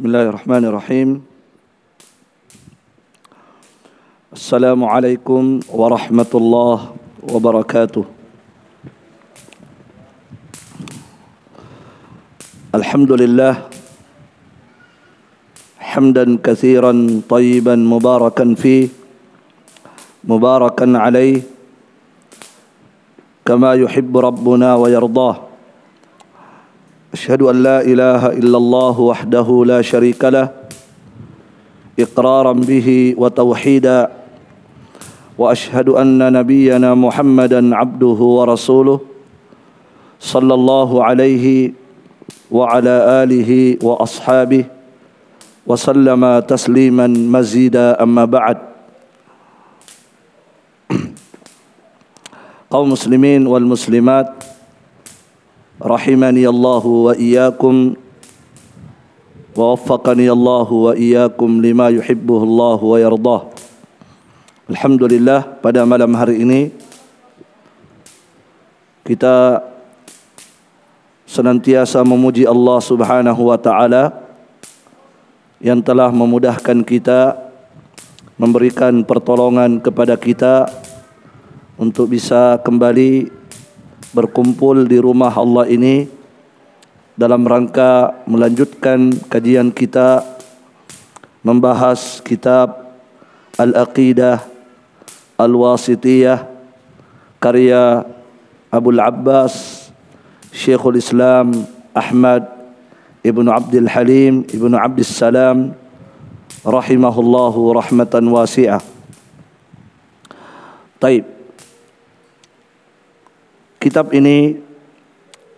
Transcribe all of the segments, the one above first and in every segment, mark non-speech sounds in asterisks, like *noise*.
بسم الله الرحمن الرحيم السلام عليكم ورحمة الله وبركاته الحمد لله حمدا كثيرا طيبا مباركا فيه مباركا عليه كما يحب ربنا ويرضاه أشهد أن لا إله إلا الله وحده لا شريك له إقرارا به وتوحيدا وأشهد أن نبينا محمدا عبده ورسوله صلى الله عليه وعلى آله وأصحابه وسلم تسليما مزيدا. أما بعد rahimani Allah wa iyyakum wa waffaqani Allah wa iyyakum lima yuhibbuhu Allah wa yardah. Alhamdulillah pada malam hari ini kita senantiasa memuji Allah Subhanahu wa taala yang telah memudahkan kita memberikan pertolongan kepada kita untuk bisa kembali berkumpul di rumah Allah ini dalam rangka melanjutkan kajian kita membahas kitab Al-Aqidah Al-Wasitiyah karya Abu Abbas Syekhul Islam Ahmad Ibn Abdul Halim Ibn Abdul Salam rahimahullahu rahmatan wasi'ah. Taib. Kitab ini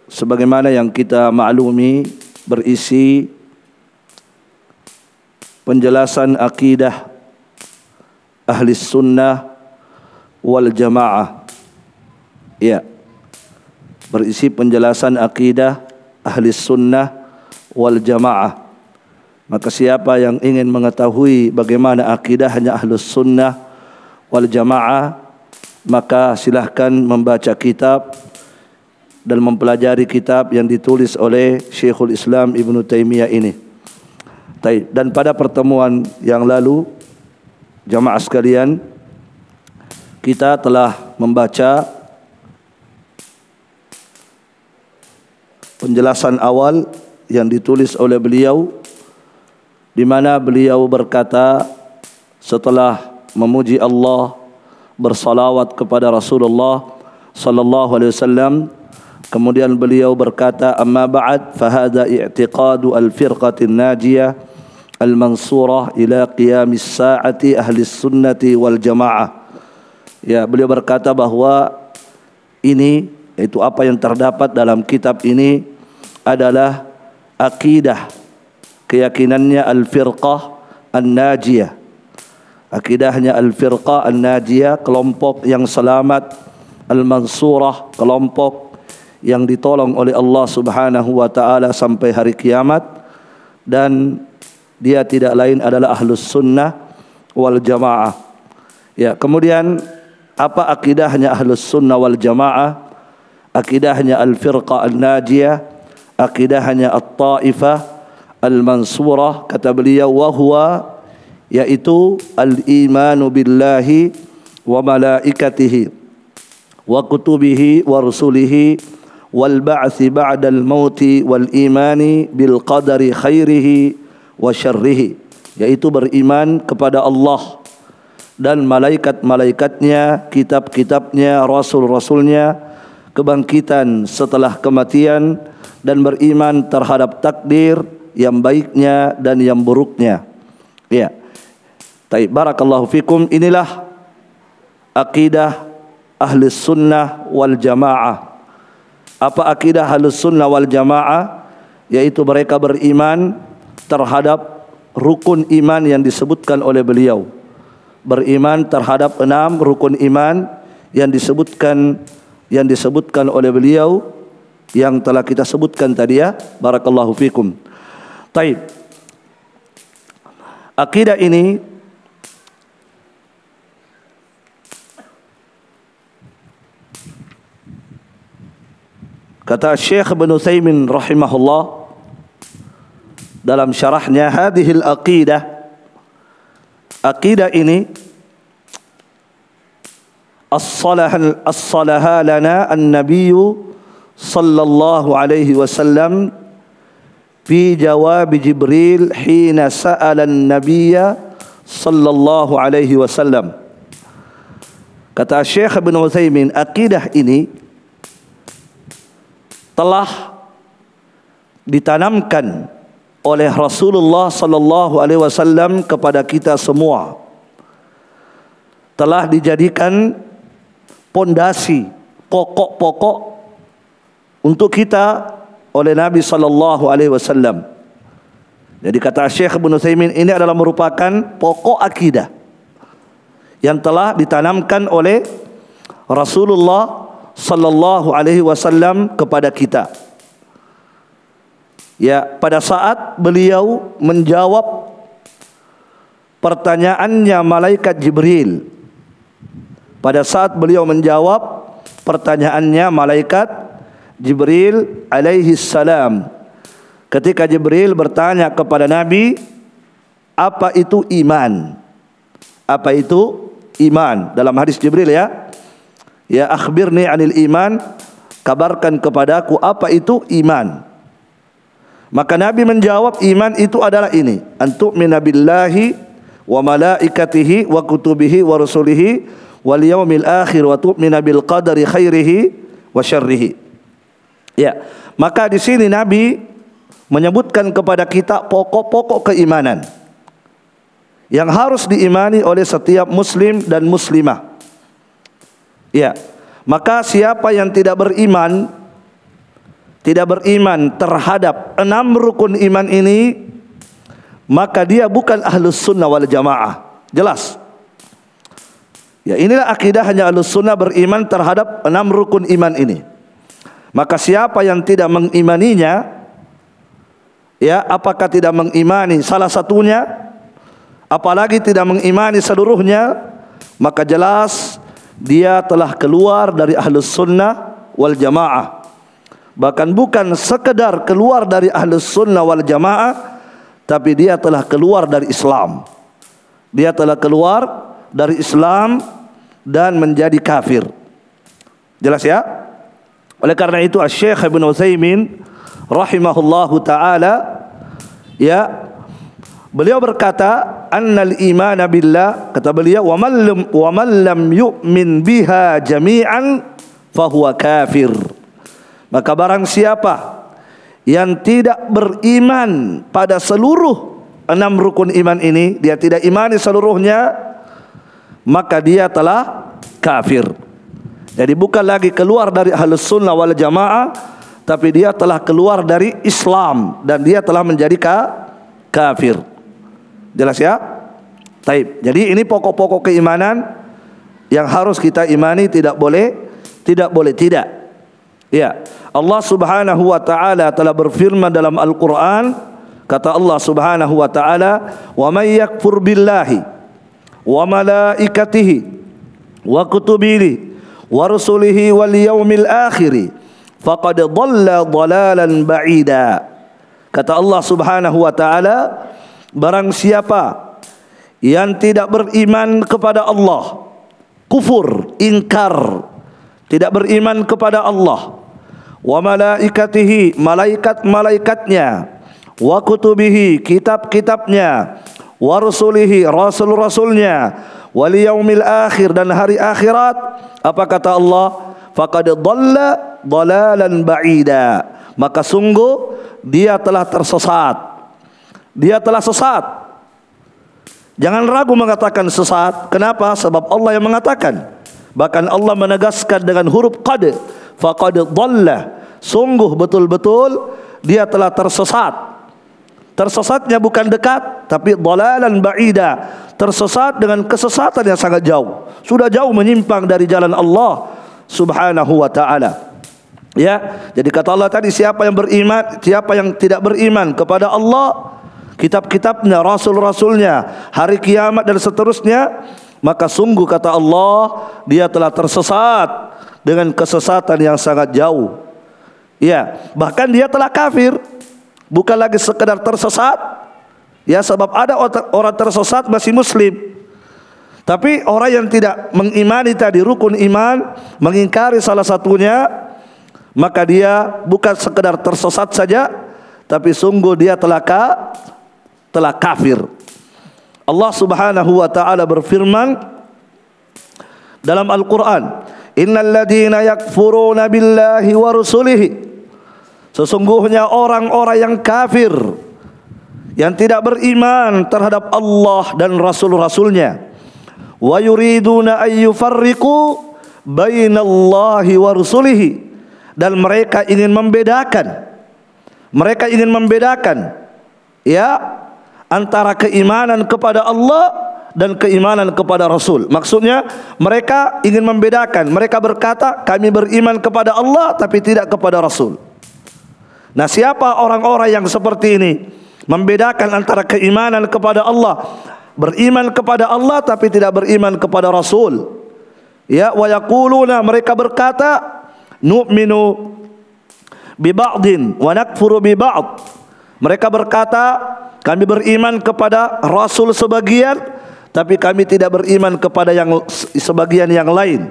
sebagaimana yang kita maklumi berisi penjelasan akidah ahli sunnah wal jamaah. Ya. Berisi penjelasan akidah ahli sunnah wal jamaah. Maka siapa yang ingin mengetahui bagaimana akidahnya ahlus sunnah wal jamaah maka silahkan membaca kitab dan mempelajari kitab yang ditulis oleh Syekhul Islam Ibn Taimiyah ini. Dan pada pertemuan yang lalu jamaah sekalian kita telah membaca penjelasan awal yang ditulis oleh beliau di mana beliau berkata setelah memuji Allah bersalawat kepada Rasulullah sallallahu alaihi wasallam. Kemudian beliau berkata amma ba'd fa hadha i'tiqadu al-firqatin najiyah al-mansurah ila qiyamis sa'ati ahli sunnati wal jamaah ya beliau berkata bahwa ini itu apa yang terdapat dalam kitab ini adalah akidah keyakinannya al-firqah an-najiyah akidahnya al-firqah an-najiyah kelompok yang selamat. Al-mansurah kelompok yang ditolong oleh Allah Subhanahu wa taala sampai hari kiamat. Dan dia tidak lain adalah ahlus sunnah wal jamaah. Ya kemudian apa akidahnya ahlus sunnah wal jamaah? Akidahnya al-firqah an-najiyah akidahnya at-taifah al-mansurah kata beliau wa huwa yaitu al-imanu billahi wa malaikatihi wa kutubihi wa rusulihi wal ba'thi ba'da al-mauti wal imani bil qadari khairihi wa syarrihi yaitu beriman kepada Allah dan malaikat-malaikatnya, kitab-kitabnya, rasul-rasulnya, kebangkitan setelah kematian dan beriman terhadap takdir yang baiknya dan yang buruknya. Ya. Baik, barakallahu fikum. Inilah akidah ahli sunnah wal jamaah. Apa akidah ahli sunnah wal jamaah? Yaitu mereka beriman terhadap rukun iman yang disebutkan oleh beliau. Beriman terhadap enam rukun iman yang disebutkan yang disebutkan oleh beliau yang telah kita sebutkan tadi ya. Barakallahu fikum. Taib. Akidah ini kata Syekh Ibn Utsaimin rahimahullah dalam syarahnya hadhil aqidah. Aqidah ini as-salaha as-salaha lana an-nabiy sallallahu alaihi wasallam fi jawab Jibril hina sa'ala an-nabiyya sallallahu alaihi wasallam. Kata Syekh Ibn Utsaimin akidah ini telah ditanamkan oleh Rasulullah sallallahu alaihi wasallam kepada kita semua telah dijadikan pondasi pokok-pokok untuk kita oleh Nabi sallallahu alaihi wasallam. Jadi kata Syekh Ibnu Utsaimin ini adalah merupakan pokok akidah yang telah ditanamkan oleh Rasulullah sallallahu alaihi wasallam kepada kita. Ya, pada saat beliau menjawab pertanyaannya malaikat Jibril. Pada saat beliau menjawab pertanyaannya malaikat Jibril alaihi salam. Ketika Jibril bertanya kepada Nabi, apa itu iman? Apa itu iman? Dalam hadis Jibril ya. Ya akhbirni anil iman, kabarkan kepadaku apa itu iman. Maka Nabi menjawab iman itu adalah ini. Antuk minabillahi wa malaikatihi wa kutubihi wa rusulihi wal yaumil akhir wa tu'mina bil qadari khairihi wa syarrihi. Ya. Maka di sini Nabi menyebutkan kepada kita pokok-pokok keimanan yang harus diimani oleh setiap muslim dan muslimah. Ya. Maka siapa yang tidak beriman tidak beriman terhadap enam rukun iman ini maka dia bukan ahlus sunnah wal jamaah. Jelas? Ya inilah akidah hanya ahlus sunnah beriman terhadap enam rukun iman ini. Maka siapa yang tidak mengimaninya ya apakah tidak mengimani salah satunya? Apalagi tidak mengimani seluruhnya maka jelas dia telah keluar dari ahlus sunnah wal jamaah. Bahkan bukan sekedar keluar dari ahlus sunnah wal jamaah tapi dia telah keluar dari Islam. Dia telah keluar dari Islam dan menjadi kafir. Jelas ya? Oleh karena itu Syekh Ibn Utsaimin rahimahullahu taala ya beliau berkata annal iman billah kata beliau wa man lam wa man lam yu'min biha jami'an fahuwa kafir Maka barang siapa yang tidak beriman pada seluruh enam rukun iman ini, dia tidak imani seluruhnya, maka dia telah kafir. Jadi bukan lagi keluar dari ahlus sunnah wal jamaah, tapi dia telah keluar dari Islam dan dia telah menjadi kafir. Jelas ya? Taib. Jadi ini pokok-pokok keimanan yang harus kita imani tidak boleh tidak boleh tidak. Ya. Allah Subhanahu wa taala telah berfirman dalam Al-Qur'an kata Allah Subhanahu wa taala wa may yakfur billahi wa malaikatihi wa kutubihi wa rusulihi wal yaumil akhir faqad dhalla dhalalan ba'ida kata Allah Subhanahu wa taala barang siapa yang tidak beriman kepada Allah kufur ingkar tidak beriman kepada Allah wa malaikatihi malaikat-malaikatnya wa kutubihi kitab-kitabnya wa rusulihi rasul-rasulnya wal yaumil akhir dan hari akhirat apa kata Allah? Faqad dhalla dhalalan ba'ida. Maka sungguh dia telah tersesat dia telah sesat. Jangan ragu mengatakan sesat. Kenapa? Sebab Allah yang mengatakan. Bahkan Allah menegaskan dengan huruf qad faqad dhalla. Sungguh betul-betul dia telah tersesat. Tersesatnya bukan dekat tapi dhalalan ba'ida. Tersesat dengan kesesatan yang sangat jauh. Sudah jauh menyimpang dari jalan Allah subhanahu wa ta'ala. Ya jadi kata Allah tadi siapa yang beriman siapa yang tidak beriman kepada Allah kitab-kitabnya rasul-rasulnya hari kiamat dan seterusnya maka sungguh kata Allah dia telah tersesat dengan kesesatan yang sangat jauh. Ya, bahkan dia telah kafir. bukan lagi sekedar tersesat ya sebab ada orang tersesat masih muslim tapi orang yang tidak mengimani tadi rukun iman mengingkari salah satunya maka dia bukan sekedar tersesat saja tapi sungguh dia telah telah kafir. Allah Subhanahu wa taala berfirman dalam Al-Qur'an innal ladzina yakfuruna billahi wa rusulihi. Sesungguhnya orang-orang yang kafir yang tidak beriman terhadap Allah dan rasul-rasulnya wa yuriduna ay yufarriqu bainallahi wa rusulihi. Dan mereka ingin membedakan mereka ingin membedakan ya antara keimanan kepada Allah dan keimanan kepada Rasul. Maksudnya mereka ingin membedakan. Mereka berkata kami beriman kepada Allah tapi tidak kepada Rasul. Nah siapa orang-orang yang seperti ini Membedakan antara keimanan kepada Allah Beriman kepada Allah tapi tidak beriman kepada Rasul Ya wa yaquluna mereka berkata nu'minu bi ba'din wa nakfuru bi ba'd. Mereka berkata kami beriman kepada rasul sebagian tapi kami tidak beriman kepada yang sebagian yang lain.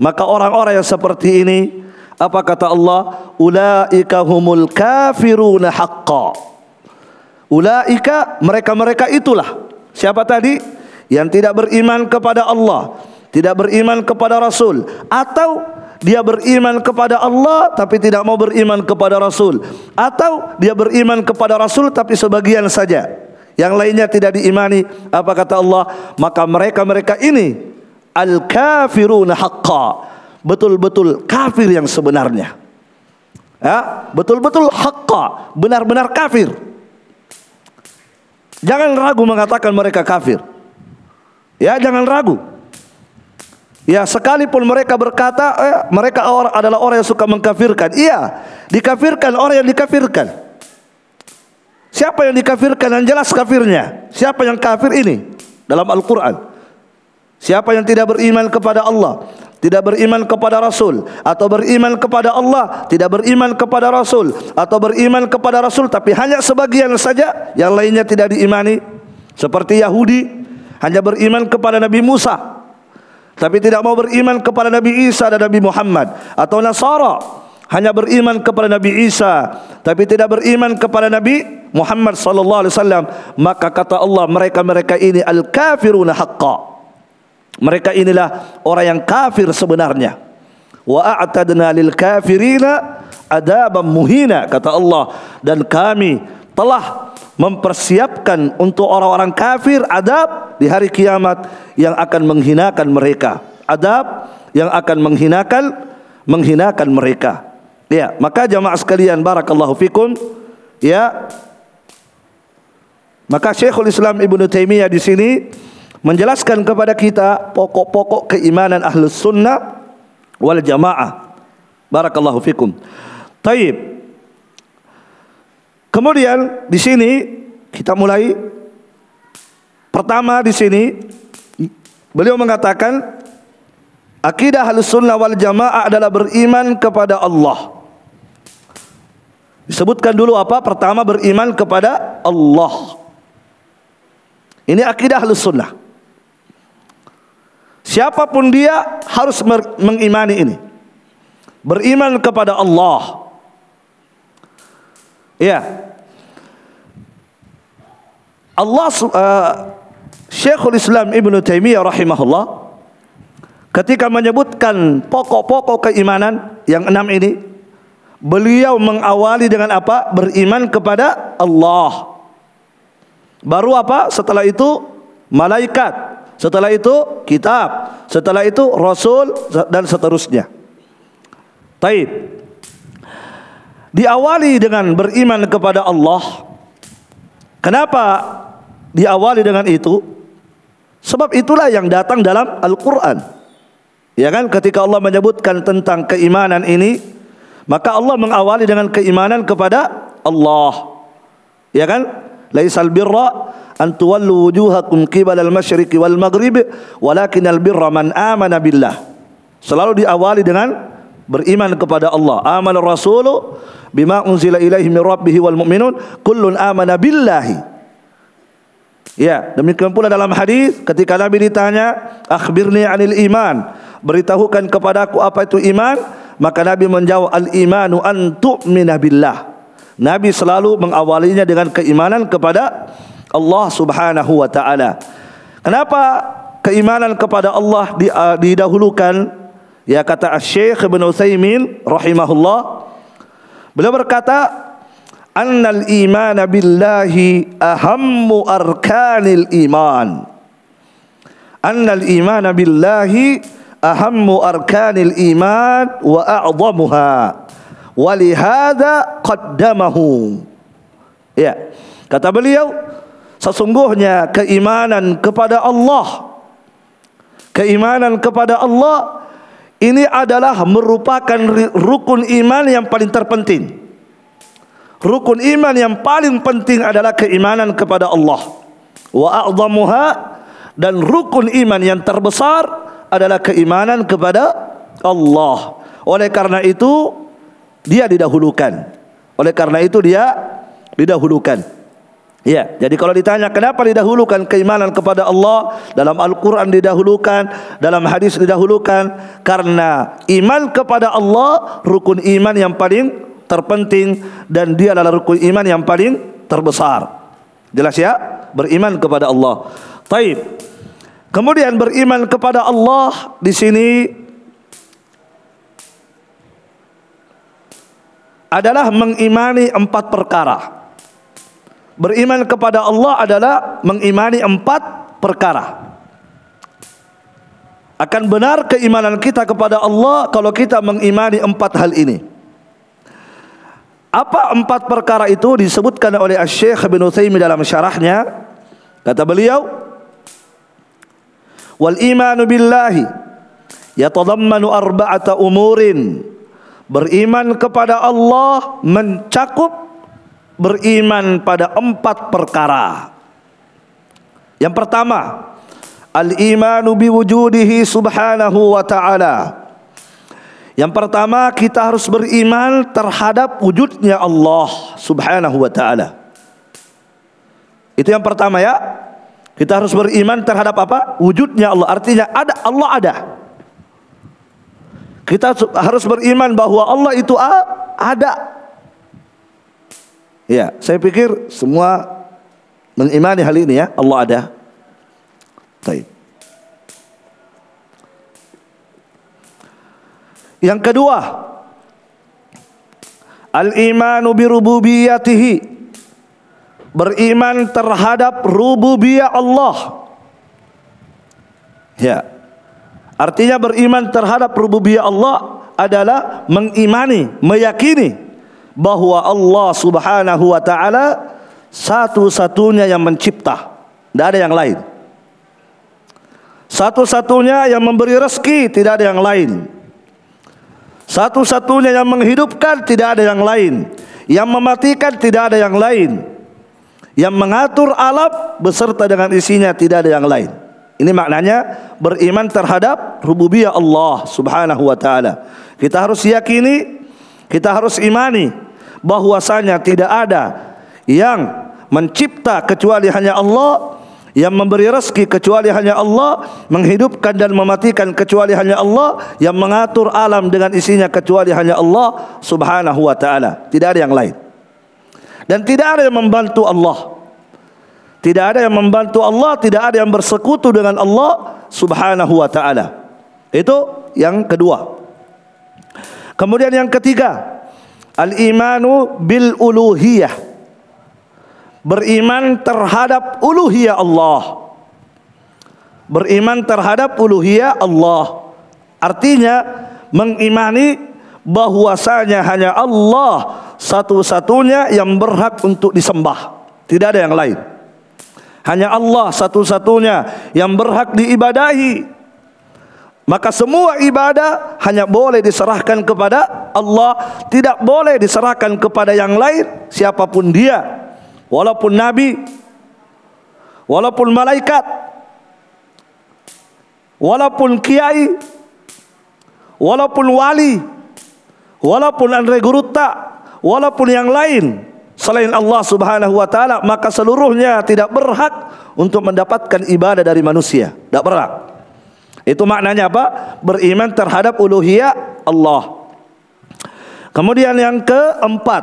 Maka orang-orang yang seperti ini apa kata Allah? Ulaika humul kafiruna haqqa. Ulaika mereka-mereka itulah. Siapa tadi? Yang tidak beriman kepada Allah, tidak beriman kepada Rasul atau dia beriman kepada Allah tapi tidak mau beriman kepada Rasul atau dia beriman kepada Rasul tapi sebagian saja yang lainnya tidak diimani apa kata Allah maka mereka-mereka ini al kafiruna haqqa betul-betul kafir yang sebenarnya. Ya, betul-betul hakka, benar-benar kafir. Jangan ragu mengatakan mereka kafir. Ya, jangan ragu. Ya, sekalipun mereka berkata eh, mereka adalah orang yang suka mengkafirkan. Iya, dikafirkan orang yang dikafirkan. Siapa yang dikafirkan yang jelas kafirnya? Siapa yang kafir ini dalam Al-Qur'an? Siapa yang tidak beriman kepada Allah? tidak beriman kepada Rasul atau beriman kepada Allah, tidak beriman kepada Rasul atau beriman kepada Rasul tapi hanya sebagian saja, yang lainnya tidak diimani. Seperti Yahudi hanya beriman kepada Nabi Musa tapi tidak mau beriman kepada Nabi Isa dan Nabi Muhammad atau Nasara. Hanya beriman kepada Nabi Isa tapi tidak beriman kepada Nabi Muhammad sallallahu alaihi wasallam. Maka kata Allah mereka-mereka ini al-kafiruna haqqan mereka inilah orang yang kafir sebenarnya. Wa a'tadna lil kafirina adaban muhina kata Allah. Dan kami telah mempersiapkan untuk orang-orang kafir adab di hari kiamat yang akan menghinakan mereka. Adab yang akan menghinakan menghinakan mereka. Ya, maka jamaah sekalian barakallahu fikum ya maka Syekhul Islam Ibnu Taimiyah di sini menjelaskan kepada kita pokok-pokok keimanan ahlus sunnah wal jamaah. Barakallahu fikum. Taib. Kemudian di sini kita mulai pertama di sini beliau mengatakan akidah ahlus sunnah wal jamaah adalah beriman kepada Allah. Disebutkan dulu apa? Pertama beriman kepada Allah. Ini akidah ahlus sunnah. Siapa pun dia harus mengimani ini. Beriman kepada Allah. Ya. Allah uh, Syekhul Islam Ibn Taimiyah rahimahullah ketika menyebutkan pokok-pokok keimanan yang enam ini beliau mengawali dengan apa? Beriman kepada Allah. Baru apa? Setelah itu malaikat, setelah itu kitab, setelah itu rasul dan seterusnya. Taib. Diawali dengan beriman kepada Allah. Kenapa diawali dengan itu? Sebab itulah yang datang dalam Al-Qur'an. Ya kan ketika Allah menyebutkan tentang keimanan ini, maka Allah mengawali dengan keimanan kepada Allah. Ya kan? Laisal birra an tuwallu wujuhakum qibala al-masyriqi wal maghrib walakin al-birra man amana billah. Selalu diawali dengan beriman kepada Allah. Amal rasulu bima unzila ilaihi min rabbih wal mu'minun kullun amana billahi. Ya, demikian pula dalam hadis ketika Nabi ditanya, "Akhbirni 'anil iman." Beritahukan kepadaku apa itu iman? Maka Nabi menjawab, "Al-imanu an tu'mina billah." Nabi selalu mengawalinya dengan keimanan kepada Allah Subhanahu wa taala. Kenapa keimanan kepada Allah uh, didahulukan? Ya kata Syekh Ibn Utsaimin rahimahullah. Beliau berkata, "Annal iman billahi ahammu arkanil iman." Annal iman billahi ahammu arkanil iman wa a'zamuha. Walihada qaddamahu. Ya. Kata beliau, sesungguhnya keimanan kepada Allah keimanan kepada Allah ini adalah merupakan rukun iman yang paling terpenting. Rukun iman yang paling penting adalah keimanan kepada Allah. Wa a'zamuha dan rukun iman yang terbesar adalah keimanan kepada Allah. Oleh karena itu dia didahulukan. Oleh karena itu dia didahulukan. Ya, jadi kalau ditanya kenapa didahulukan keimanan kepada Allah dalam Al-Qur'an didahulukan, dalam hadis didahulukan karena iman kepada Allah rukun iman yang paling terpenting dan dia adalah rukun iman yang paling terbesar. Jelas ya? Beriman kepada Allah. Taib. Kemudian beriman kepada Allah di sini adalah mengimani empat perkara. Beriman kepada Allah adalah mengimani empat perkara. Akan benar keimanan kita kepada Allah kalau kita mengimani empat hal ini. Apa empat perkara itu disebutkan oleh Syekh bin Utsaimin dalam syarahnya? Kata beliau, "Wal imanu billahi yatadammanu arba'ata umurin." Beriman kepada Allah mencakup beriman pada empat perkara. Yang pertama, al-imanu biwujudihi subhanahu wa ta'ala. Yang pertama kita harus beriman terhadap wujudnya Allah subhanahu wa ta'ala. Itu yang pertama ya. Kita harus beriman terhadap apa? Wujudnya Allah. Artinya ada Allah ada. Kita harus beriman bahwa Allah itu ada Ya, saya pikir semua mengimani hal ini ya, Allah ada. Baik. Yang kedua, al-imanu bi rububiyatihi. Beriman terhadap rububiyah Allah. Ya. Artinya beriman terhadap rububiyah Allah adalah mengimani, meyakini bahwa Allah Subhanahu wa taala satu-satunya yang mencipta, tidak ada yang lain. Satu-satunya yang memberi rezeki, tidak ada yang lain. Satu-satunya yang menghidupkan, tidak ada yang lain. Yang mematikan, tidak ada yang lain. Yang mengatur alam beserta dengan isinya, tidak ada yang lain. Ini maknanya beriman terhadap rububiyah Allah Subhanahu wa taala. Kita harus yakini, kita harus imani bahwasanya tidak ada yang mencipta kecuali hanya Allah yang memberi rezeki kecuali hanya Allah menghidupkan dan mematikan kecuali hanya Allah yang mengatur alam dengan isinya kecuali hanya Allah subhanahu wa ta'ala. Tidak ada yang lain. Dan tidak ada yang membantu Allah. Tidak ada yang membantu Allah tidak ada yang bersekutu dengan Allah subhanahu wa ta'ala. Itu yang kedua kemudian yang ketiga Al-imanu bil uluhiyah. Beriman terhadap uluhiyah Allah. Beriman terhadap uluhiyah Allah. Artinya mengimani bahwasanya hanya Allah satu-satunya yang berhak untuk disembah. Tidak ada yang lain. Hanya Allah satu-satunya yang berhak diibadahi. Maka semua ibadah hanya boleh diserahkan kepada Allah, tidak boleh diserahkan kepada yang lain siapa pun dia. Walaupun nabi, walaupun malaikat, walaupun kiai, walaupun wali, walaupun Andre Guru tak, walaupun yang lain selain Allah Subhanahu wa taala, maka seluruhnya tidak berhak untuk mendapatkan ibadah dari manusia. Tidak berhak. Itu maknanya apa? Beriman terhadap uluhiyah Allah. Kemudian yang keempat,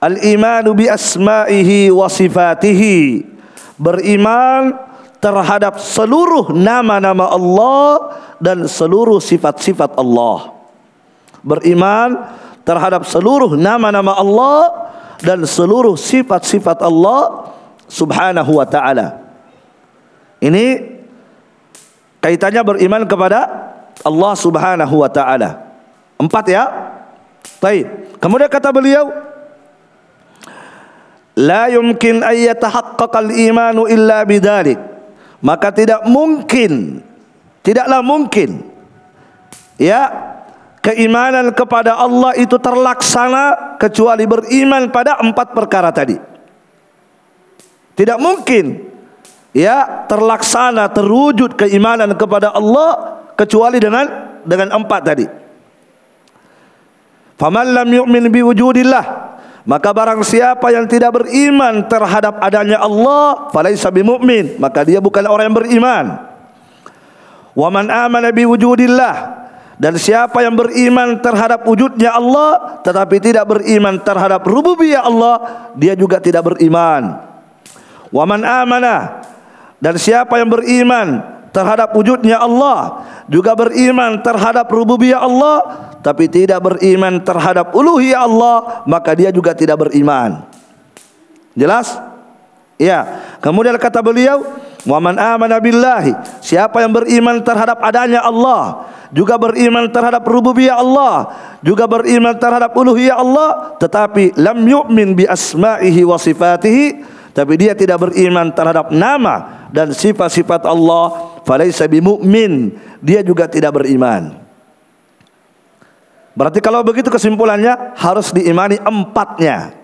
al-imanu bi asma'ihi wa sifatihi. Beriman terhadap seluruh nama-nama Allah dan seluruh sifat-sifat Allah. Beriman terhadap seluruh nama-nama Allah dan seluruh sifat-sifat Allah Subhanahu wa taala. Ini kaitannya beriman kepada Allah Subhanahu wa taala. Empat ya. Baik. Kemudian kata beliau, la yumkin imanu illa bidzalik. Maka tidak mungkin, tidaklah mungkin ya keimanan kepada Allah itu terlaksana kecuali beriman pada empat perkara tadi. Tidak mungkin ya terlaksana terwujud keimanan kepada Allah kecuali dengan dengan empat tadi. Faman lam yu'min bi wujudillah maka barang siapa yang tidak beriman terhadap adanya Allah falaisa bimumin maka dia bukan orang yang beriman. Wa man amana bi wujudillah dan siapa yang beriman terhadap wujudnya Allah tetapi tidak beriman terhadap rububiyah Allah dia juga tidak beriman. Wa man amana dan siapa yang beriman terhadap wujudnya Allah juga beriman terhadap rububiyah Allah tapi tidak beriman terhadap uluhiyah Allah maka dia juga tidak beriman. Jelas? Ya kemudian kata beliau wa man amana billahi. Siapa yang beriman terhadap adanya Allah juga beriman terhadap rububiyah Allah juga beriman terhadap uluhiyah Allah tetapi lam yu'min bi asma'ihi wa sifatihi tapi dia tidak beriman terhadap nama dan sifat-sifat Allah falaisa bimumin dia juga tidak beriman berarti kalau begitu kesimpulannya harus diimani empatnya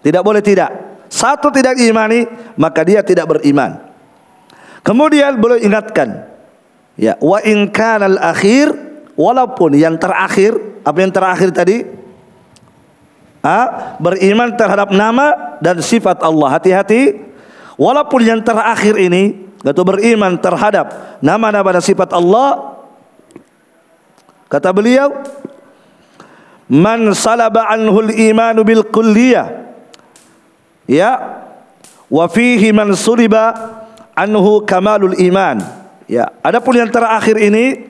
tidak boleh tidak satu tidak diimani maka dia tidak beriman kemudian boleh ingatkan ya wa in al akhir walaupun yang terakhir apa yang terakhir tadi ha? beriman terhadap nama dan sifat Allah. Hati-hati, walaupun yang terakhir ini, yaitu beriman terhadap nama-nama dan sifat Allah, kata beliau, man salaba anhul imanu bil kulliyah, ya, wa fihi man suliba anhu kamalul iman. Ya, adapun yang terakhir ini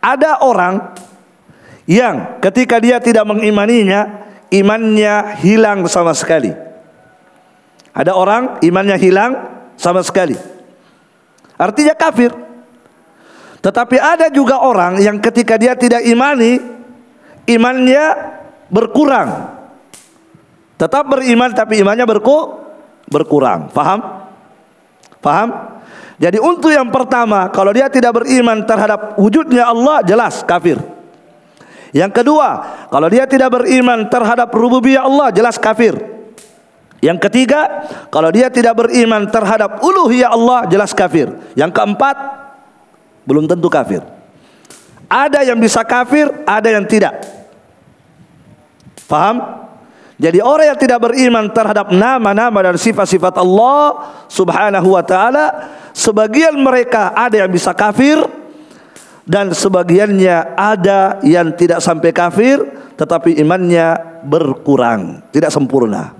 ada orang yang ketika dia tidak mengimaninya imannya hilang sama sekali. Ada orang imannya hilang sama sekali. Artinya kafir. Tetapi ada juga orang yang ketika dia tidak imani, imannya berkurang. Tetap beriman tapi imannya berku, berkurang. Faham? Faham? Jadi untuk yang pertama, kalau dia tidak beriman terhadap wujudnya Allah, jelas kafir. Yang kedua, kalau dia tidak beriman terhadap rububiyah Allah jelas kafir. Yang ketiga, kalau dia tidak beriman terhadap uluhiyah Allah jelas kafir. Yang keempat, belum tentu kafir. Ada yang bisa kafir, ada yang tidak. Faham? Jadi orang yang tidak beriman terhadap nama-nama dan sifat-sifat Allah Subhanahu wa taala, sebagian mereka ada yang bisa kafir, dan sebagiannya ada yang tidak sampai kafir tetapi imannya berkurang, tidak sempurna.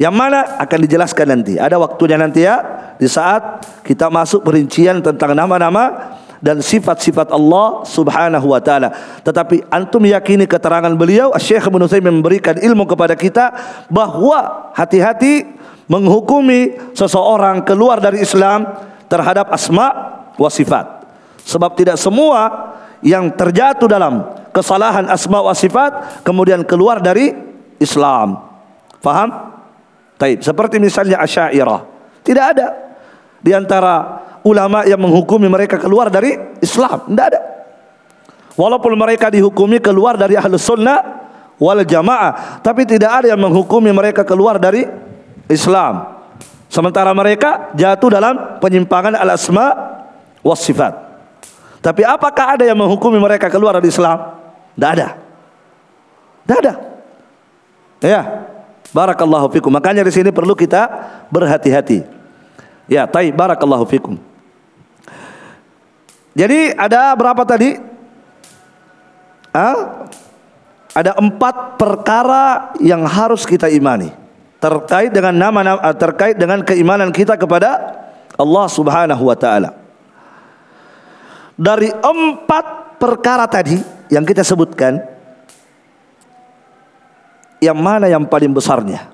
Yang mana akan dijelaskan nanti. Ada waktunya nanti ya di saat kita masuk perincian tentang nama-nama dan sifat-sifat Allah Subhanahu wa taala. Tetapi antum yakini keterangan beliau Syekh Ibnu Utsaimin memberikan ilmu kepada kita bahwa hati-hati menghukumi seseorang keluar dari Islam terhadap asma wa sifat. Sebab tidak semua yang terjatuh dalam kesalahan asma wa sifat kemudian keluar dari Islam. Faham? Taib. Seperti misalnya Asy'ariyah. Tidak ada di antara ulama yang menghukumi mereka keluar dari Islam. Tidak ada. Walaupun mereka dihukumi keluar dari Ahlus Sunnah wal Jamaah, tapi tidak ada yang menghukumi mereka keluar dari Islam. Sementara mereka jatuh dalam penyimpangan al-asma was sifat. Tapi apakah ada yang menghukumi mereka keluar dari Islam? Tidak ada. Tidak ada. Ya. Barakallahu fikum. Makanya di sini perlu kita berhati-hati. Ya, taib barakallahu fikum. Jadi ada berapa tadi? Ah? Ada empat perkara yang harus kita imani terkait dengan nama terkait dengan keimanan kita kepada Allah Subhanahu wa taala. Dari empat perkara tadi yang kita sebutkan, yang mana yang paling besarnya?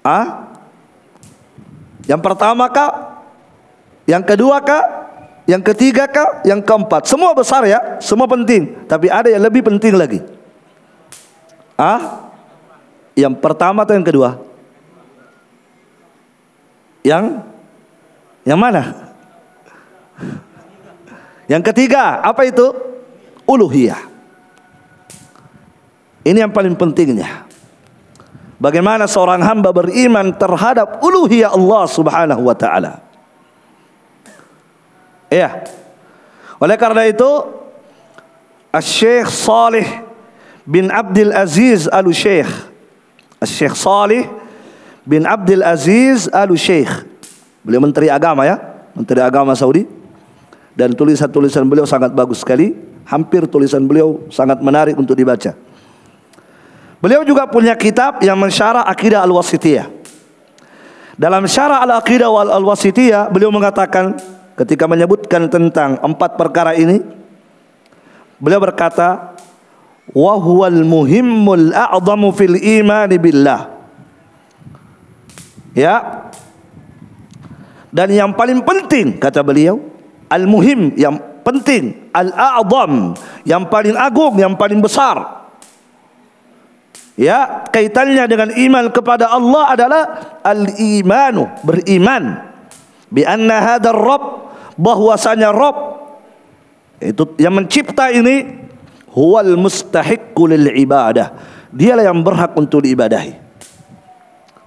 Ah? Yang pertama kah? Yang kedua kah? Yang ketiga kah? Yang keempat. Semua besar ya, semua penting. Tapi ada yang lebih penting lagi. Ah? Yang pertama atau yang kedua? Yang yang mana? Yang ketiga, apa itu? Uluhiyah. Ini yang paling pentingnya. Bagaimana seorang hamba beriman terhadap uluhiyah Allah Subhanahu wa taala. Iya. Oleh karena itu Syekh Salih bin Abdul Aziz Al-Syekh Syekh Salih bin Abdul Aziz Al-Syekh Beliau menteri agama ya, menteri agama Saudi. Dan tulisan-tulisan beliau sangat bagus sekali. Hampir tulisan beliau sangat menarik untuk dibaca. Beliau juga punya kitab yang mensyarah akidah al-wasitiyah. Dalam syarah al-aqidah wal al-wasitiyah beliau mengatakan ketika menyebutkan tentang empat perkara ini beliau berkata wa huwal muhimmul a'zamu fil iman billah. Ya. Dan yang paling penting kata beliau al-muhim yang penting al-a'zam yang paling agung yang paling besar Ya, kaitannya dengan iman kepada Allah adalah al-imanu, beriman bi anna hadzal rabb bahwasanya Rabb itu yang mencipta ini huwal mustahiqqu lil ibadah. Dialah yang berhak untuk diibadahi.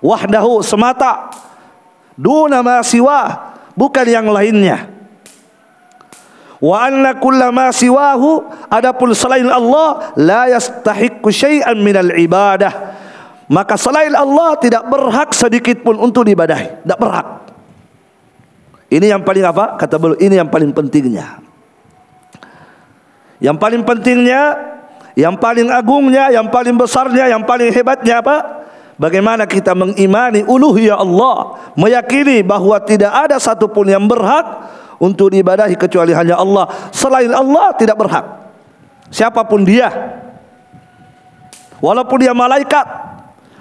Wahdahu semata duna ma siwa bukan yang lainnya wa anna kullama siwahu adapun selain Allah la yastahiqqu syai'an minal ibadah. Maka selain Allah tidak berhak sedikit pun untuk diibadahi. Tidak berhak. Ini yang paling apa? Kata beliau ini yang paling pentingnya. Yang paling pentingnya yang paling agungnya yang paling besarnya yang paling hebatnya apa? Bagaimana kita mengimani uluhiyah Allah Meyakini bahawa tidak ada satupun yang berhak untuk diibadahi kecuali hanya Allah. Selain Allah tidak berhak. Siapa pun dia. Walaupun dia malaikat.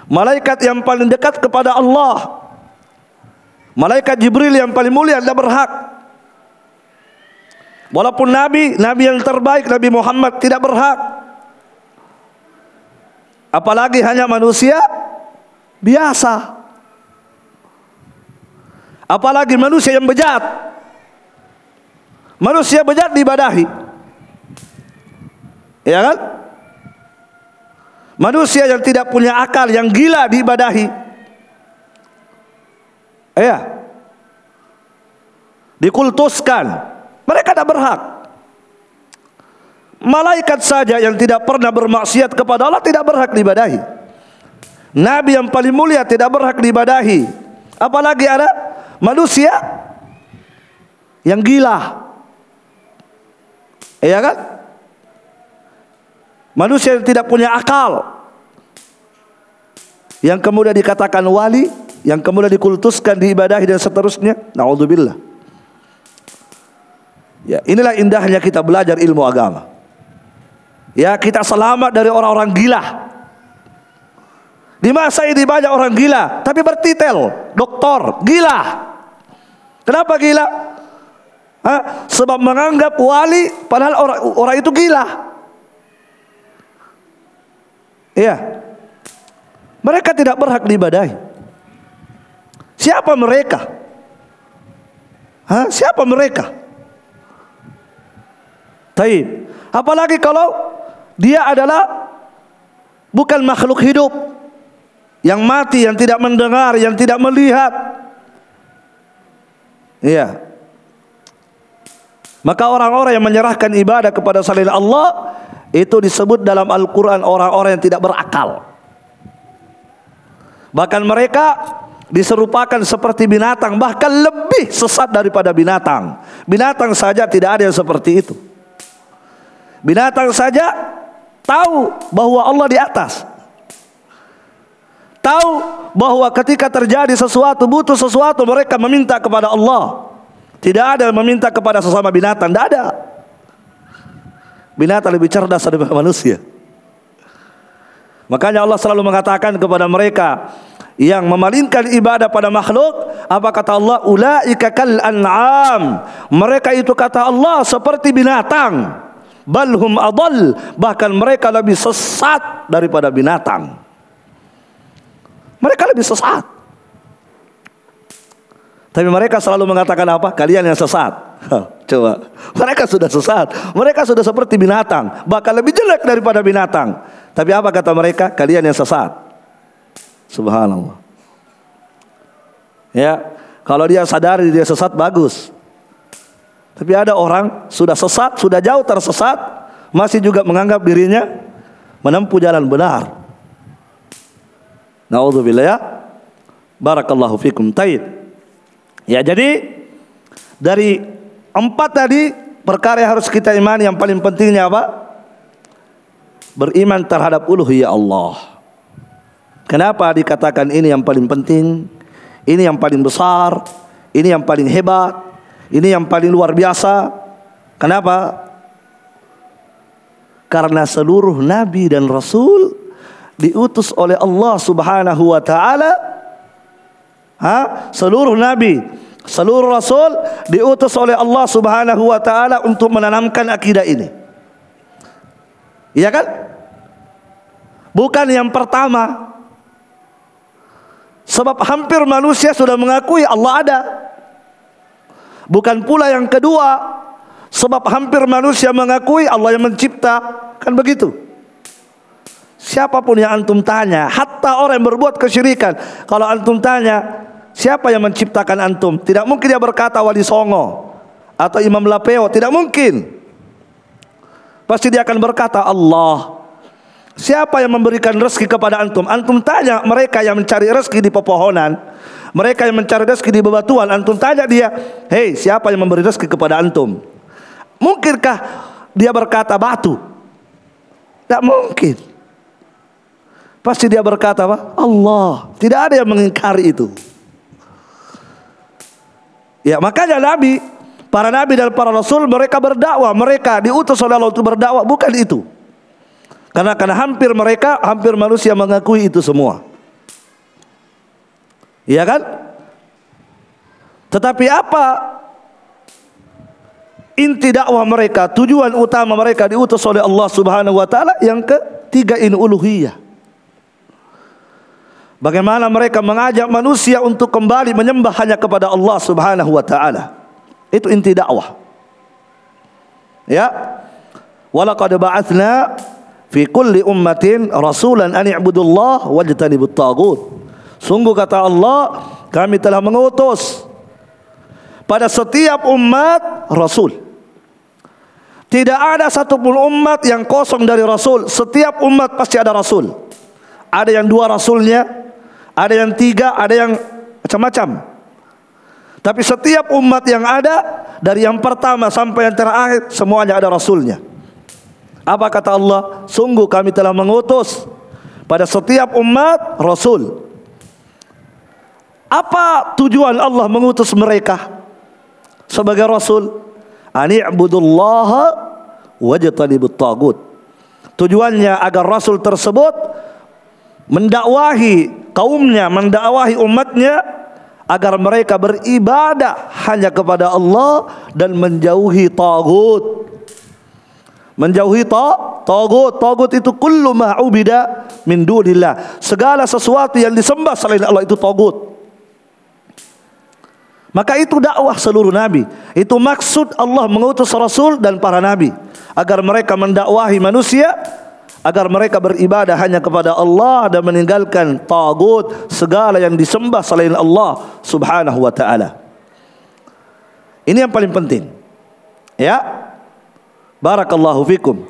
Malaikat yang paling dekat kepada Allah. Malaikat Jibril yang paling mulia tidak berhak. Walaupun Nabi, Nabi yang terbaik Nabi Muhammad tidak berhak. Apalagi hanya manusia biasa. Apalagi manusia yang bejat. Manusia bejat diibadahi. Ya kan? Manusia yang tidak punya akal, yang gila diibadahi. Ya. Dikultuskan. Mereka tidak berhak. Malaikat saja yang tidak pernah bermaksiat kepada Allah tidak berhak diibadahi. Nabi yang paling mulia tidak berhak diibadahi. Apalagi ada manusia yang gila. Iya kan? Manusia yang tidak punya akal. Yang kemudian dikatakan wali, yang kemudian dikultuskan, diibadahi dan seterusnya. Nauzubillah. Ya, inilah indahnya kita belajar ilmu agama. Ya, kita selamat dari orang-orang gila. Di masa ini banyak orang gila, tapi bertitel doktor, gila. Kenapa gila? Ha? Sebab menganggap wali padahal orang orang itu gila. Iya. Mereka tidak berhak diibadahi. Siapa mereka? Ha? Siapa mereka? Taib. Apalagi kalau dia adalah bukan makhluk hidup yang mati, yang tidak mendengar, yang tidak melihat. Iya. Maka orang-orang yang menyerahkan ibadah kepada selain Allah itu disebut dalam Al-Quran orang-orang yang tidak berakal. Bahkan mereka diserupakan seperti binatang, bahkan lebih sesat daripada binatang. Binatang saja tidak ada yang seperti itu. Binatang saja tahu bahwa Allah di atas. Tahu bahwa ketika terjadi sesuatu, butuh sesuatu, mereka meminta kepada Allah. Tidak ada meminta kepada sesama binatang, tidak ada. Binatang lebih cerdas daripada manusia. Makanya Allah selalu mengatakan kepada mereka yang memalingkan ibadah pada makhluk, apa kata Allah? Ulaika kal an'am. Mereka itu kata Allah seperti binatang. Balhum adall, bahkan mereka lebih sesat daripada binatang. Mereka lebih sesat. Tapi mereka selalu mengatakan apa? Kalian yang sesat. Coba. Mereka sudah sesat. Mereka sudah seperti binatang. Bahkan lebih jelek daripada binatang. Tapi apa kata mereka? Kalian yang sesat. Subhanallah. Ya. Kalau dia sadari dia sesat bagus. Tapi ada orang sudah sesat, sudah jauh tersesat, masih juga menganggap dirinya menempuh jalan benar. Nauzubillah ya. Barakallahu fikum. Taib. Ya jadi dari empat tadi perkara yang harus kita imani yang paling pentingnya apa? Beriman terhadap uluhiyah Allah. Kenapa dikatakan ini yang paling penting? Ini yang paling besar? Ini yang paling hebat? Ini yang paling luar biasa? Kenapa? Karena seluruh nabi dan rasul diutus oleh Allah Subhanahu wa taala Ha? Seluruh nabi, seluruh rasul diutus oleh Allah Subhanahu wa taala untuk menanamkan akidah ini. Iya kan? Bukan yang pertama. Sebab hampir manusia sudah mengakui Allah ada. Bukan pula yang kedua. Sebab hampir manusia mengakui Allah yang mencipta. Kan begitu. Siapa pun yang antum tanya, hatta orang yang berbuat kesyirikan, kalau antum tanya, Siapa yang menciptakan antum? Tidak mungkin dia berkata Wali Songo atau Imam Lapeo, tidak mungkin. Pasti dia akan berkata Allah. Siapa yang memberikan rezeki kepada antum? Antum tanya mereka yang mencari rezeki di pepohonan, mereka yang mencari rezeki di bebatuan, antum tanya dia, "Hei, siapa yang memberi rezeki kepada antum?" Mungkinkah dia berkata batu? Tidak mungkin. Pasti dia berkata apa? Allah. Tidak ada yang mengingkari itu. Ya, makanya Nabi, para nabi dan para rasul mereka berdakwah, mereka diutus oleh Allah untuk berdakwah, bukan itu. Karena karena hampir mereka, hampir manusia mengakui itu semua. Iya kan? Tetapi apa inti dakwah mereka, tujuan utama mereka diutus oleh Allah Subhanahu wa taala yang ketiga ini uluhiyah. Bagaimana mereka mengajak manusia untuk kembali menyembah hanya kepada Allah Subhanahu wa taala. Itu inti dakwah. Ya. Walaqad ba'atsna fi kulli ummatin rasulan an i'budullah wajtanibut tagut. Sungguh kata Allah, kami telah mengutus pada setiap umat rasul. Tidak ada satupun umat yang kosong dari rasul. Setiap umat pasti ada rasul. Ada yang dua rasulnya, ada yang tiga, ada yang macam-macam. Tapi setiap umat yang ada dari yang pertama sampai yang terakhir semuanya ada rasulnya. Apa kata Allah? Sungguh kami telah mengutus pada setiap umat rasul. Apa tujuan Allah mengutus mereka sebagai rasul? Ani'budullaha wajtanibut tagut. Tujuannya agar rasul tersebut mendakwahi kaumnya, mendakwahi umatnya agar mereka beribadah hanya kepada Allah dan menjauhi tagut. Menjauhi ta tagut. Tagut itu kullu ma ubida min dunillah. Segala sesuatu yang disembah selain Allah itu tagut. Maka itu dakwah seluruh nabi. Itu maksud Allah mengutus rasul dan para nabi agar mereka mendakwahi manusia agar mereka beribadah hanya kepada Allah dan meninggalkan tagut segala yang disembah selain Allah Subhanahu wa taala. Ini yang paling penting. Ya. Barakallahu fikum.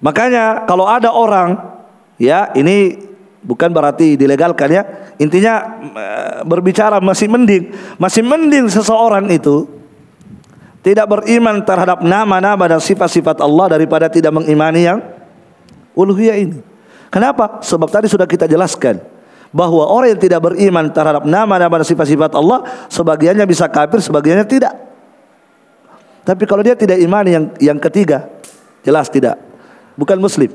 Makanya kalau ada orang ya ini bukan berarti dilegalkan ya. Intinya eh, berbicara masih mending, masih mending seseorang itu tidak beriman terhadap nama-nama dan sifat-sifat Allah daripada tidak mengimani yang uluhiyah ini. Kenapa? Sebab tadi sudah kita jelaskan bahwa orang yang tidak beriman terhadap nama-nama dan sifat-sifat Allah sebagiannya bisa kafir, sebagiannya tidak. Tapi kalau dia tidak iman yang yang ketiga, jelas tidak. Bukan muslim.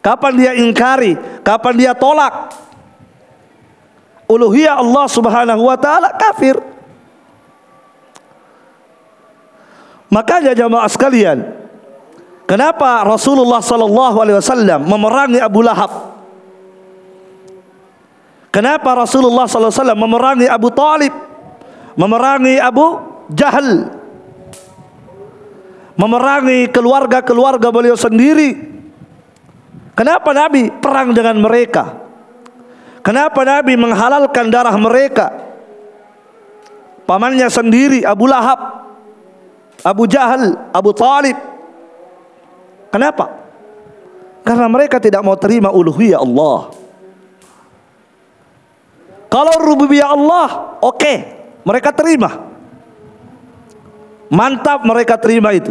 Kapan dia ingkari? Kapan dia tolak? Uluhiyah Allah Subhanahu wa taala kafir. Makanya jamaah sekalian, kenapa Rasulullah sallallahu alaihi wasallam memerangi Abu Lahab? Kenapa Rasulullah sallallahu alaihi wasallam memerangi Abu Talib? Memerangi Abu Jahal? Memerangi keluarga-keluarga beliau sendiri? Kenapa Nabi perang dengan mereka? Kenapa Nabi menghalalkan darah mereka? Pamannya sendiri Abu Lahab Abu Jahal, Abu Talib. Kenapa? Karena mereka tidak mau terima uluhiyah Allah. Kalau rububiyah Allah, oke, okay, mereka terima. Mantap mereka terima itu.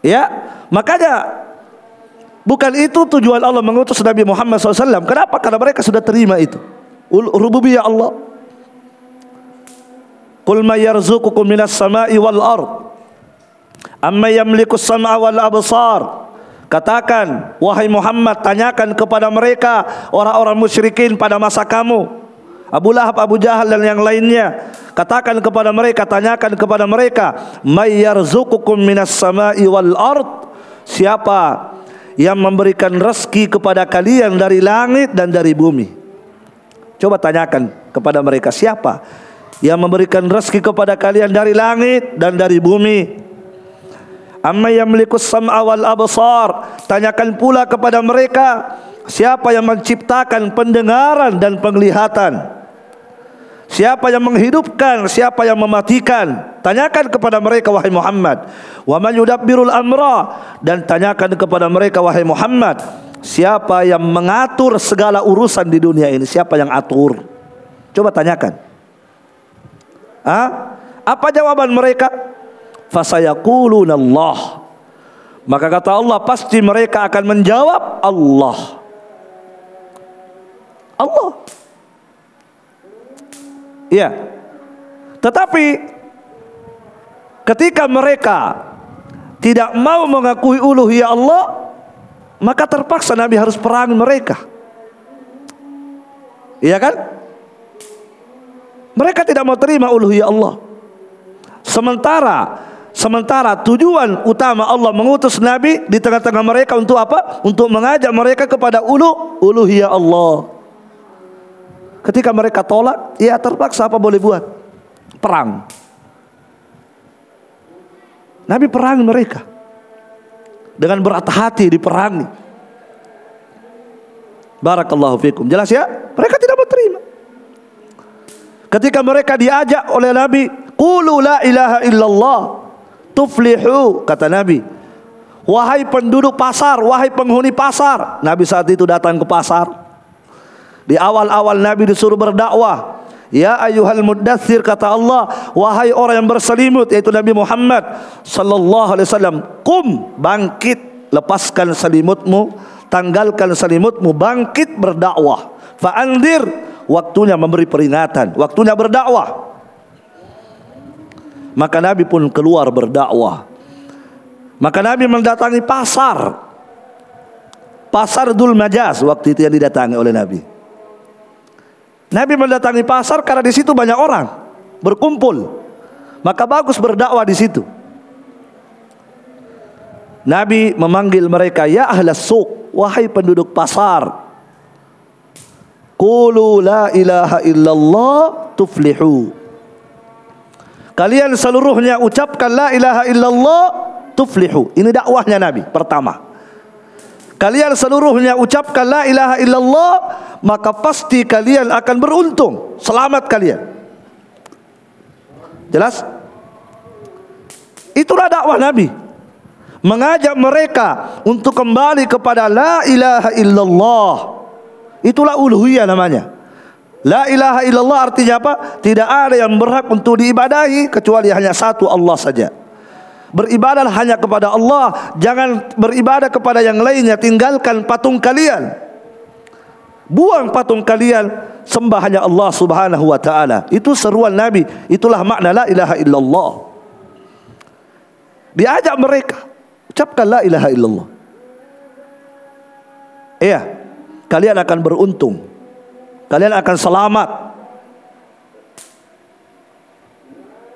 Ya, makanya bukan itu tujuan Allah mengutus Nabi Muhammad SAW. Kenapa? Karena mereka sudah terima itu. Rububiyah Allah. Qul sama'i wal ard. Amma yamliku sam'a wal absar. Katakan, wahai Muhammad, tanyakan kepada mereka orang-orang musyrikin pada masa kamu. Abu Lahab, Abu Jahal dan yang lainnya. Katakan kepada mereka, tanyakan kepada mereka, may yarzuqukum minas sama'i wal ard. Siapa yang memberikan rezeki kepada kalian dari langit dan dari bumi? Coba tanyakan kepada mereka siapa yang memberikan rezeki kepada kalian dari langit dan dari bumi. Amma yamliku sam'a wal absar. Tanyakan pula kepada mereka siapa yang menciptakan pendengaran dan penglihatan. Siapa yang menghidupkan, siapa yang mematikan? Tanyakan kepada mereka wahai Muhammad. Wa man yudabbirul amra dan tanyakan kepada mereka wahai Muhammad, siapa yang mengatur segala urusan di dunia ini? Siapa yang atur? Coba tanyakan. Ha? Apa jawaban mereka? Fasayaquluna Allah. Maka kata Allah pasti mereka akan menjawab Allah. Allah. Iya. Tetapi ketika mereka tidak mau mengakui uluhiyah Allah, maka terpaksa Nabi harus perang mereka. Iya kan? Mereka tidak mau terima uluhiyah Allah. Sementara sementara tujuan utama Allah mengutus nabi di tengah-tengah mereka untuk apa? Untuk mengajak mereka kepada ulu uluhiyah Allah. Ketika mereka tolak, ya terpaksa apa boleh buat? Perang. Nabi perang mereka. Dengan berat hati diperangi. Barakallahu fikum. Jelas ya? Mereka tidak mau terima. Ketika mereka diajak oleh Nabi, "Qulu la ilaha illallah tuflihu," kata Nabi. Wahai penduduk pasar, wahai penghuni pasar. Nabi saat itu datang ke pasar. Di awal-awal Nabi disuruh berdakwah. Ya ayuhal muddathir kata Allah Wahai orang yang berselimut Yaitu Nabi Muhammad Sallallahu alaihi wasallam Kum bangkit Lepaskan selimutmu Tanggalkan selimutmu Bangkit berdakwah Fa'andir waktunya memberi peringatan, waktunya berdakwah. Maka Nabi pun keluar berdakwah. Maka Nabi mendatangi pasar. Pasar Dul Majaz waktu itu yang didatangi oleh Nabi. Nabi mendatangi pasar karena di situ banyak orang berkumpul. Maka bagus berdakwah di situ. Nabi memanggil mereka, "Ya ahlas suq, wahai penduduk pasar." Qulu la ilaha illallah tuflihu. Kalian seluruhnya ucapkan la ilaha illallah tuflihu. Ini dakwahnya Nabi pertama. Kalian seluruhnya ucapkan la ilaha illallah maka pasti kalian akan beruntung. Selamat kalian. Jelas? Itulah dakwah Nabi. Mengajak mereka untuk kembali kepada la ilaha illallah. Itulah uluhiyah namanya. La ilaha illallah artinya apa? Tidak ada yang berhak untuk diibadahi kecuali hanya satu Allah saja. Beribadah hanya kepada Allah, jangan beribadah kepada yang lainnya, tinggalkan patung kalian. Buang patung kalian, sembah hanya Allah Subhanahu wa taala. Itu seruan Nabi, itulah makna la ilaha illallah. Diajak mereka ucapkan la ilaha illallah. Iya, kalian akan beruntung kalian akan selamat.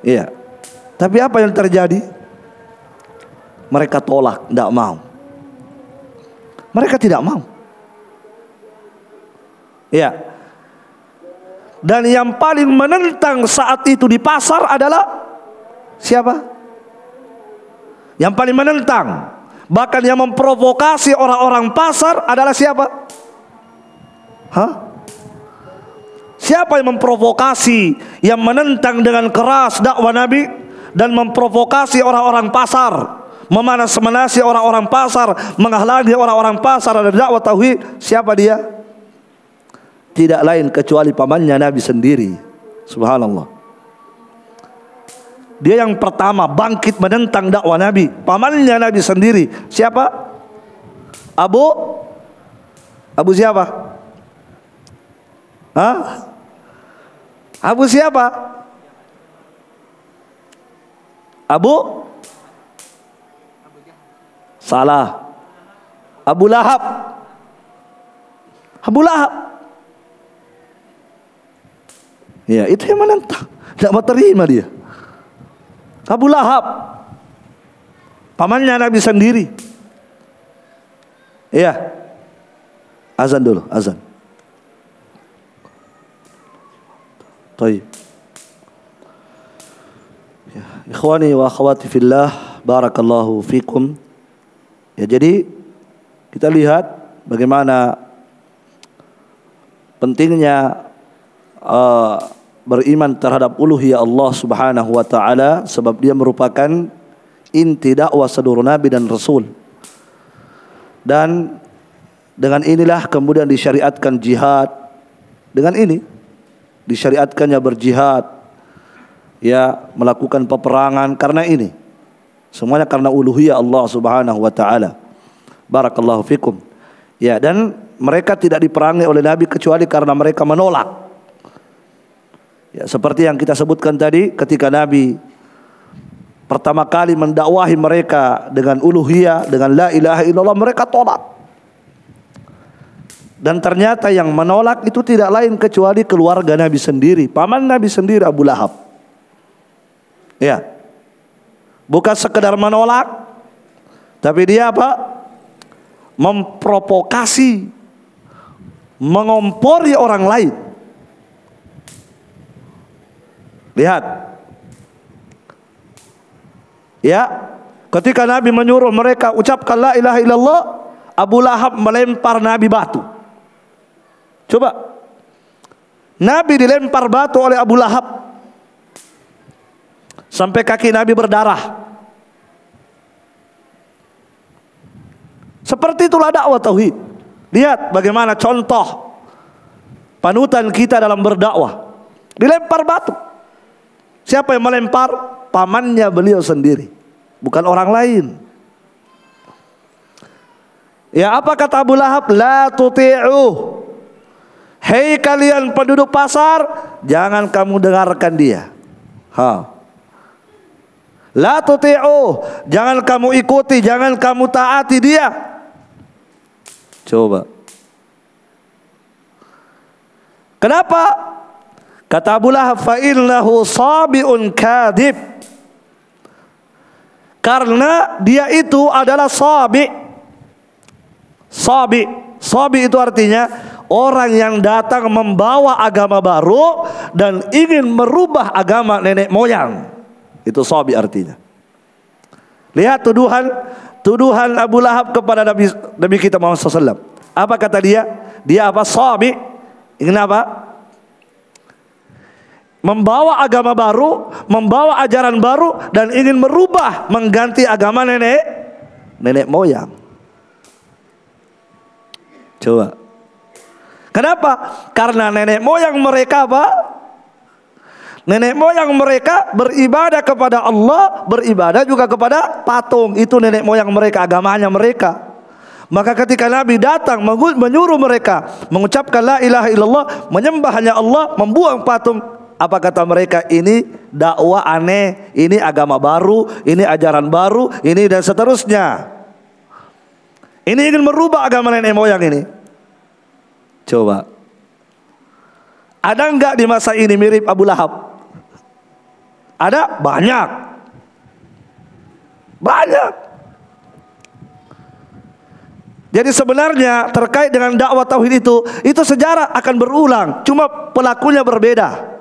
Iya. Tapi apa yang terjadi? Mereka tolak, tidak mau. Mereka tidak mau. Iya. Dan yang paling menentang saat itu di pasar adalah siapa? Yang paling menentang, bahkan yang memprovokasi orang-orang pasar adalah siapa? Hah? Siapa yang memprovokasi, yang menentang dengan keras dakwah Nabi dan memprovokasi orang-orang pasar, memanas-manasi orang-orang pasar, menghalangi orang-orang pasar dari dakwah tauhid? Siapa dia? Tidak lain kecuali pamannya Nabi sendiri. Subhanallah. Dia yang pertama bangkit menentang dakwah Nabi, pamannya Nabi sendiri. Siapa? Abu Abu siapa? Hah? Abu siapa? Abu? Salah. Abu Lahab. Abu Lahab. Ya itu yang menentang Tidak mau terima dia. Abu Lahab. Pamannya Nabi sendiri. Iya. Azan dulu azan طيب إخواني ikhwani wa الله بارك barakallahu فيكم Ya jadi kita lihat bagaimana pentingnya uh, beriman terhadap uluhiyah Allah Subhanahu wa taala sebab dia merupakan inti dakwah seluruh nabi dan rasul. Dan dengan inilah kemudian disyariatkan jihad. Dengan ini disyariatkannya berjihad ya melakukan peperangan karena ini. Semuanya karena uluhiyah Allah Subhanahu wa taala. Barakallahu fikum. Ya dan mereka tidak diperangi oleh Nabi kecuali karena mereka menolak. Ya seperti yang kita sebutkan tadi ketika Nabi pertama kali mendakwahi mereka dengan uluhiyah dengan la ilaha illallah mereka tolak dan ternyata yang menolak itu tidak lain kecuali keluarga Nabi sendiri, paman Nabi sendiri Abu Lahab. Ya. Bukan sekedar menolak, tapi dia apa? Memprovokasi, mengompori orang lain. Lihat. Ya, ketika Nabi menyuruh mereka ucapkan la ilaha illallah, Abu Lahab melempar Nabi batu. Coba. Nabi dilempar batu oleh Abu Lahab. Sampai kaki Nabi berdarah. Seperti itulah dakwah tauhid. Lihat bagaimana contoh panutan kita dalam berdakwah. Dilempar batu. Siapa yang melempar? Pamannya beliau sendiri, bukan orang lain. Ya apa kata Abu Lahab? La tuti'u Hei kalian penduduk pasar, jangan kamu dengarkan dia. Ha. La tuti'u, jangan kamu ikuti, jangan kamu taati dia. Coba. Kenapa? Kata Abu Lahab, fa innahu sabiun kadib. Karena dia itu adalah sabi. Sabi. Sabi itu artinya orang yang datang membawa agama baru dan ingin merubah agama nenek moyang. Itu sabi artinya. Lihat tuduhan tuduhan Abu Lahab kepada Nabi Nabi kita Muhammad SAW. Apa kata dia? Dia apa? Sabi. Ingin apa? membawa agama baru, membawa ajaran baru dan ingin merubah, mengganti agama nenek nenek moyang. Coba. Kenapa? Karena nenek moyang mereka apa? Nenek moyang mereka beribadah kepada Allah, beribadah juga kepada patung. Itu nenek moyang mereka, agamanya mereka. Maka ketika Nabi datang menyuruh mereka mengucapkan la ilaha illallah, menyembah hanya Allah, membuang patung, apa kata mereka? Ini dakwah aneh, ini agama baru, ini ajaran baru, ini dan seterusnya. Ini ingin merubah agama nenek moyang ini. Coba. Ada enggak di masa ini mirip Abu Lahab? Ada banyak. Banyak. Jadi sebenarnya terkait dengan dakwah tauhid itu, itu sejarah akan berulang, cuma pelakunya berbeda.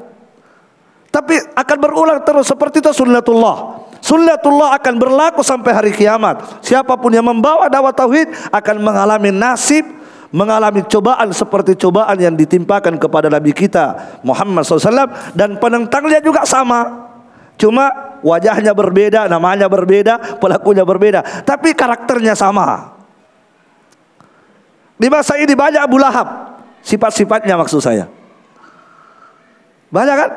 Tapi akan berulang terus seperti itu sunnatullah. Sunnatullah akan berlaku sampai hari kiamat. Siapa pun yang membawa dakwah tauhid akan mengalami nasib mengalami cobaan seperti cobaan yang ditimpakan kepada Nabi kita Muhammad SAW dan penentangnya juga sama. Cuma wajahnya berbeda, namanya berbeda, pelakunya berbeda, tapi karakternya sama. Di masa ini banyak Abu Lahab, sifat-sifatnya maksud saya. Banyak kan?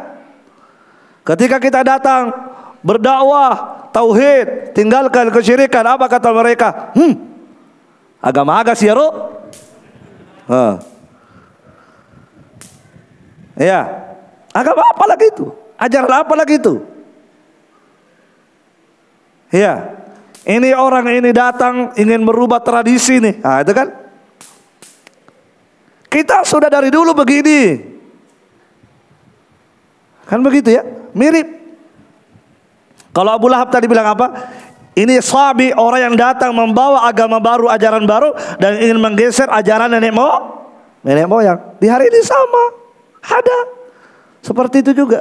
Ketika kita datang berdakwah tauhid, tinggalkan kesyirikan, apa kata mereka? Hmm. Agama agak sih ya, Ha. Ya. Agama apa lagi itu? Ajaran apa lagi itu? Ya. Ini orang ini datang ingin merubah tradisi nih. Nah, itu kan? Kita sudah dari dulu begini. Kan begitu ya? Mirip. Kalau Abu Lahab tadi bilang apa? Ini sabi orang yang datang membawa agama baru, ajaran baru dan ingin menggeser ajaran nenek mo, nenek moyang. Di hari ini sama, ada seperti itu juga.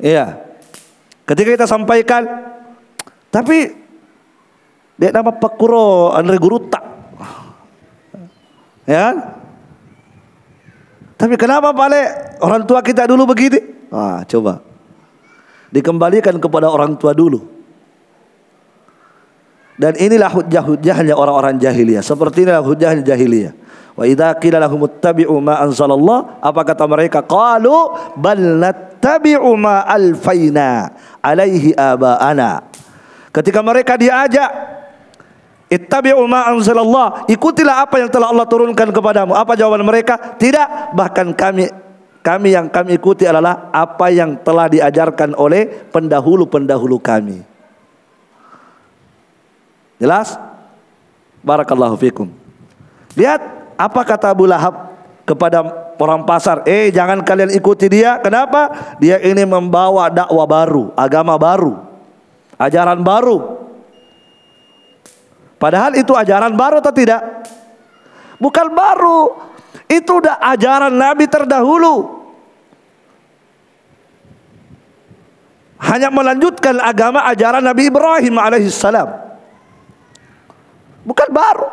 Iya. Ketika kita sampaikan, tapi dia nama Pakuro Andre Guruta. Ya, tapi kenapa balik orang tua kita dulu begini? Ah, coba. Dikembalikan kepada orang tua dulu. Dan inilah hujah-hujahnya orang-orang jahiliyah. Seperti inilah hujahnya jahiliyah. Wa qila lahum ma apa kata mereka? Qalu bal nattabi'u ma alaihi aba'ana. Ketika mereka diajak Ittabi'u ma anzalallah. Ikutilah apa yang telah Allah turunkan kepadamu. Apa jawaban mereka? Tidak. Bahkan kami kami yang kami ikuti adalah apa yang telah diajarkan oleh pendahulu-pendahulu kami. Jelas? Barakallahu fikum. Lihat apa kata Abu Lahab kepada orang pasar. Eh jangan kalian ikuti dia. Kenapa? Dia ini membawa dakwah baru, agama baru, ajaran baru. Padahal itu ajaran baru atau tidak? Bukan baru. Itu udah ajaran Nabi terdahulu. Hanya melanjutkan agama ajaran Nabi Ibrahim alaihissalam. Bukan baru.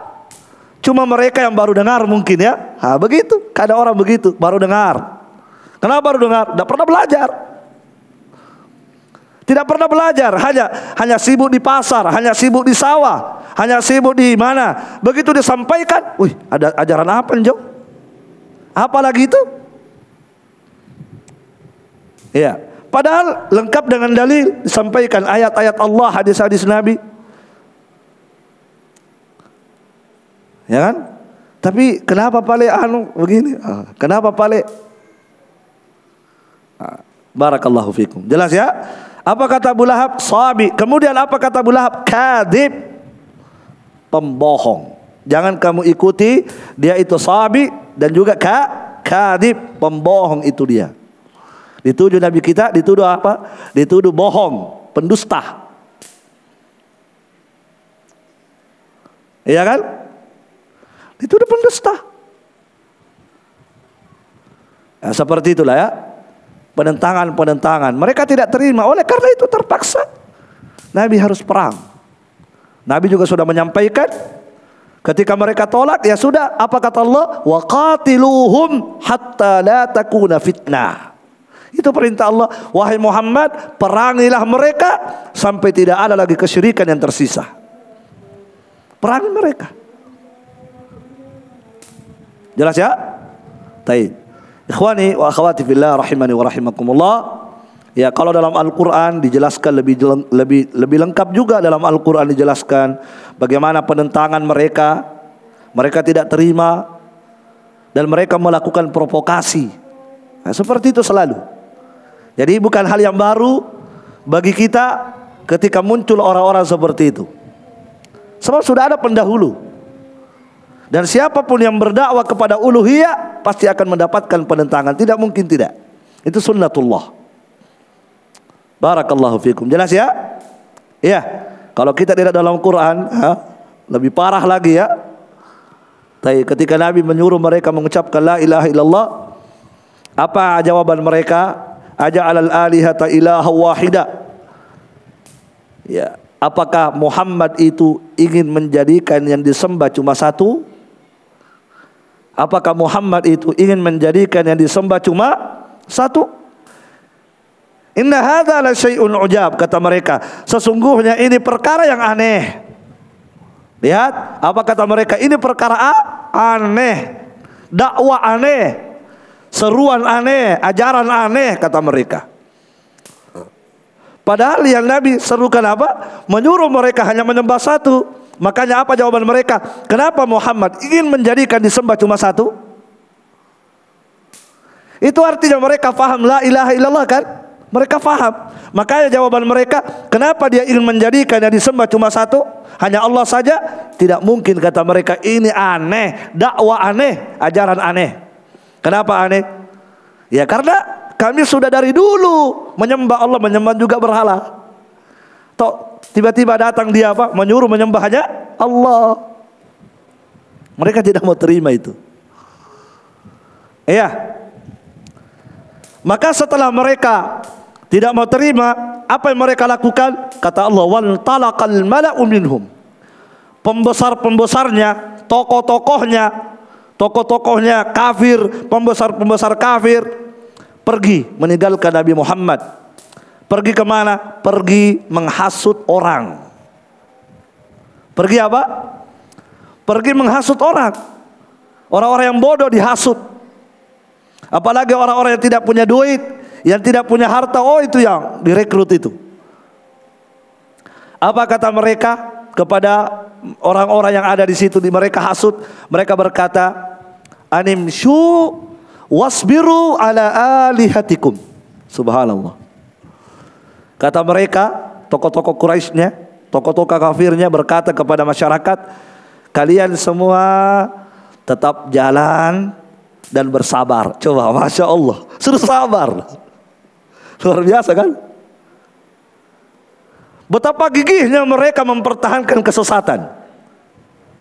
Cuma mereka yang baru dengar mungkin ya. Ha, begitu. Ada orang begitu, baru dengar. Kenapa baru dengar? Tidak pernah belajar. Tidak pernah belajar, hanya hanya sibuk di pasar, hanya sibuk di sawah, hanya sibuk di mana. Begitu disampaikan, wih, ada ajaran apa nih, lagi itu? Ya, padahal lengkap dengan dalil disampaikan ayat-ayat Allah, hadis-hadis Nabi. Ya kan? Tapi kenapa pale anu begini? Ah, kenapa pale? Ah, barakallahu fikum. Jelas ya? Apa kata Abu Lahab? Sabi. Kemudian apa kata Abu Lahab? Kadib. Pembohong. Jangan kamu ikuti dia itu sabi dan juga ka kadib pembohong itu dia. Dituduh Nabi kita dituduh apa? Dituduh bohong, pendusta. Iya kan? Dituduh pendusta. Nah, seperti itulah ya penentangan-penentangan. Mereka tidak terima. Oleh karena itu terpaksa Nabi harus perang. Nabi juga sudah menyampaikan Ketika mereka tolak ya sudah apa kata Allah? Wa qatiluhum hatta la takuna fitnah. Itu perintah Allah. Wahai Muhammad, perangilah mereka sampai tidak ada lagi kesyirikan yang tersisa. Perangi mereka. Jelas ya? Taib. Ikhwani wa akhwati fillah rahimani wa rahimakumullah. Ya, kalau dalam Al-Qur'an dijelaskan lebih lebih lebih lengkap juga dalam Al-Qur'an dijelaskan bagaimana penentangan mereka. Mereka tidak terima dan mereka melakukan provokasi. Nah, seperti itu selalu. Jadi bukan hal yang baru bagi kita ketika muncul orang-orang seperti itu. Sebab sudah ada pendahulu. Dan siapa pun yang berdakwah kepada uluhiyah pasti akan mendapatkan penentangan. Tidak mungkin tidak. Itu sunnatullah. Barakallahu fikum. Jelas ya? Iya. Kalau kita tidak dalam Quran, ha? lebih parah lagi ya. Tapi ketika Nabi menyuruh mereka mengucapkan la ilaha illallah, apa jawaban mereka? Aja alal alihata ilaha wahida. Ya, apakah Muhammad itu ingin menjadikan yang disembah cuma satu? Apakah Muhammad itu ingin menjadikan yang disembah cuma satu? Inna hadza la syai'un ujab kata mereka. Sesungguhnya ini perkara yang aneh. Lihat, apa kata mereka? Ini perkara aneh. Dakwah aneh. Seruan aneh, ajaran aneh kata mereka. Padahal yang Nabi serukan apa? Menyuruh mereka hanya menyembah satu. Makanya apa jawaban mereka? Kenapa Muhammad ingin menjadikan disembah cuma satu? Itu artinya mereka faham la ilaha illallah kan? Mereka faham. Makanya jawaban mereka, kenapa dia ingin menjadikan yang disembah cuma satu? Hanya Allah saja? Tidak mungkin kata mereka ini aneh, dakwah aneh, ajaran aneh. Kenapa aneh? Ya karena kami sudah dari dulu menyembah Allah, menyembah juga berhala. Tok tiba-tiba datang dia apa? Menyuruh menyembahnya Allah. Mereka tidak mau terima itu. Iya. Maka setelah mereka tidak mau terima, apa yang mereka lakukan? Kata Allah, "Wal talaqal mala'u minhum." Pembesar-pembesarnya, tokoh-tokohnya, tokoh-tokohnya kafir, pembesar-pembesar kafir pergi meninggalkan Nabi Muhammad Pergi ke mana? Pergi menghasut orang. Pergi apa? Pergi menghasut orang. Orang-orang yang bodoh dihasut. Apalagi orang-orang yang tidak punya duit, yang tidak punya harta, oh itu yang direkrut itu. Apa kata mereka kepada orang-orang yang ada di situ di mereka hasut? Mereka berkata, "Animshu wasbiru ala alihatikum." Subhanallah. Kata mereka, tokoh-tokoh Quraisynya, tokoh-tokoh kafirnya berkata kepada masyarakat, kalian semua tetap jalan dan bersabar. Coba, masya Allah, suruh sabar. Luar biasa kan? Betapa gigihnya mereka mempertahankan kesesatan.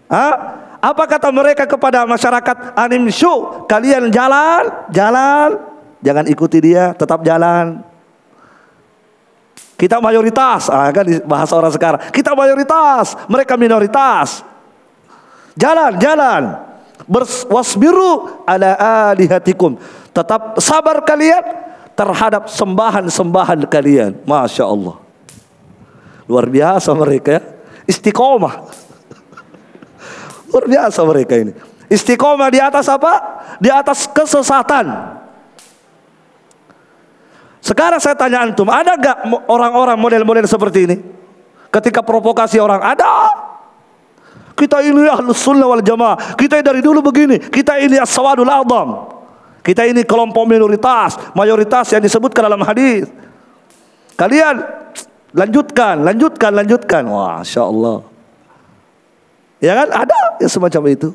Hah? Apa kata mereka kepada masyarakat? Anim syu, kalian jalan, jalan, jangan ikuti dia, tetap jalan. Kita mayoritas, ah, kan bahasa orang sekarang. Kita mayoritas, mereka minoritas. Jalan, jalan. Wasbiru ala alihatikum. Tetap sabar kalian terhadap sembahan-sembahan kalian. Masya Allah. Luar biasa mereka ya. Istiqomah. Luar biasa mereka ini. Istiqomah di atas apa? Di atas kesesatan. Sekarang saya tanya antum, ada gak orang-orang model-model seperti ini? Ketika provokasi orang, ada. Kita ini ahlus sunnah wal jamaah. Kita dari dulu begini. Kita ini as-sawadul. Kita ini kelompok minoritas, mayoritas yang disebutkan dalam hadis. Kalian lanjutkan, lanjutkan, lanjutkan. Wah, Masya Allah. Ya kan? Ada yang semacam itu.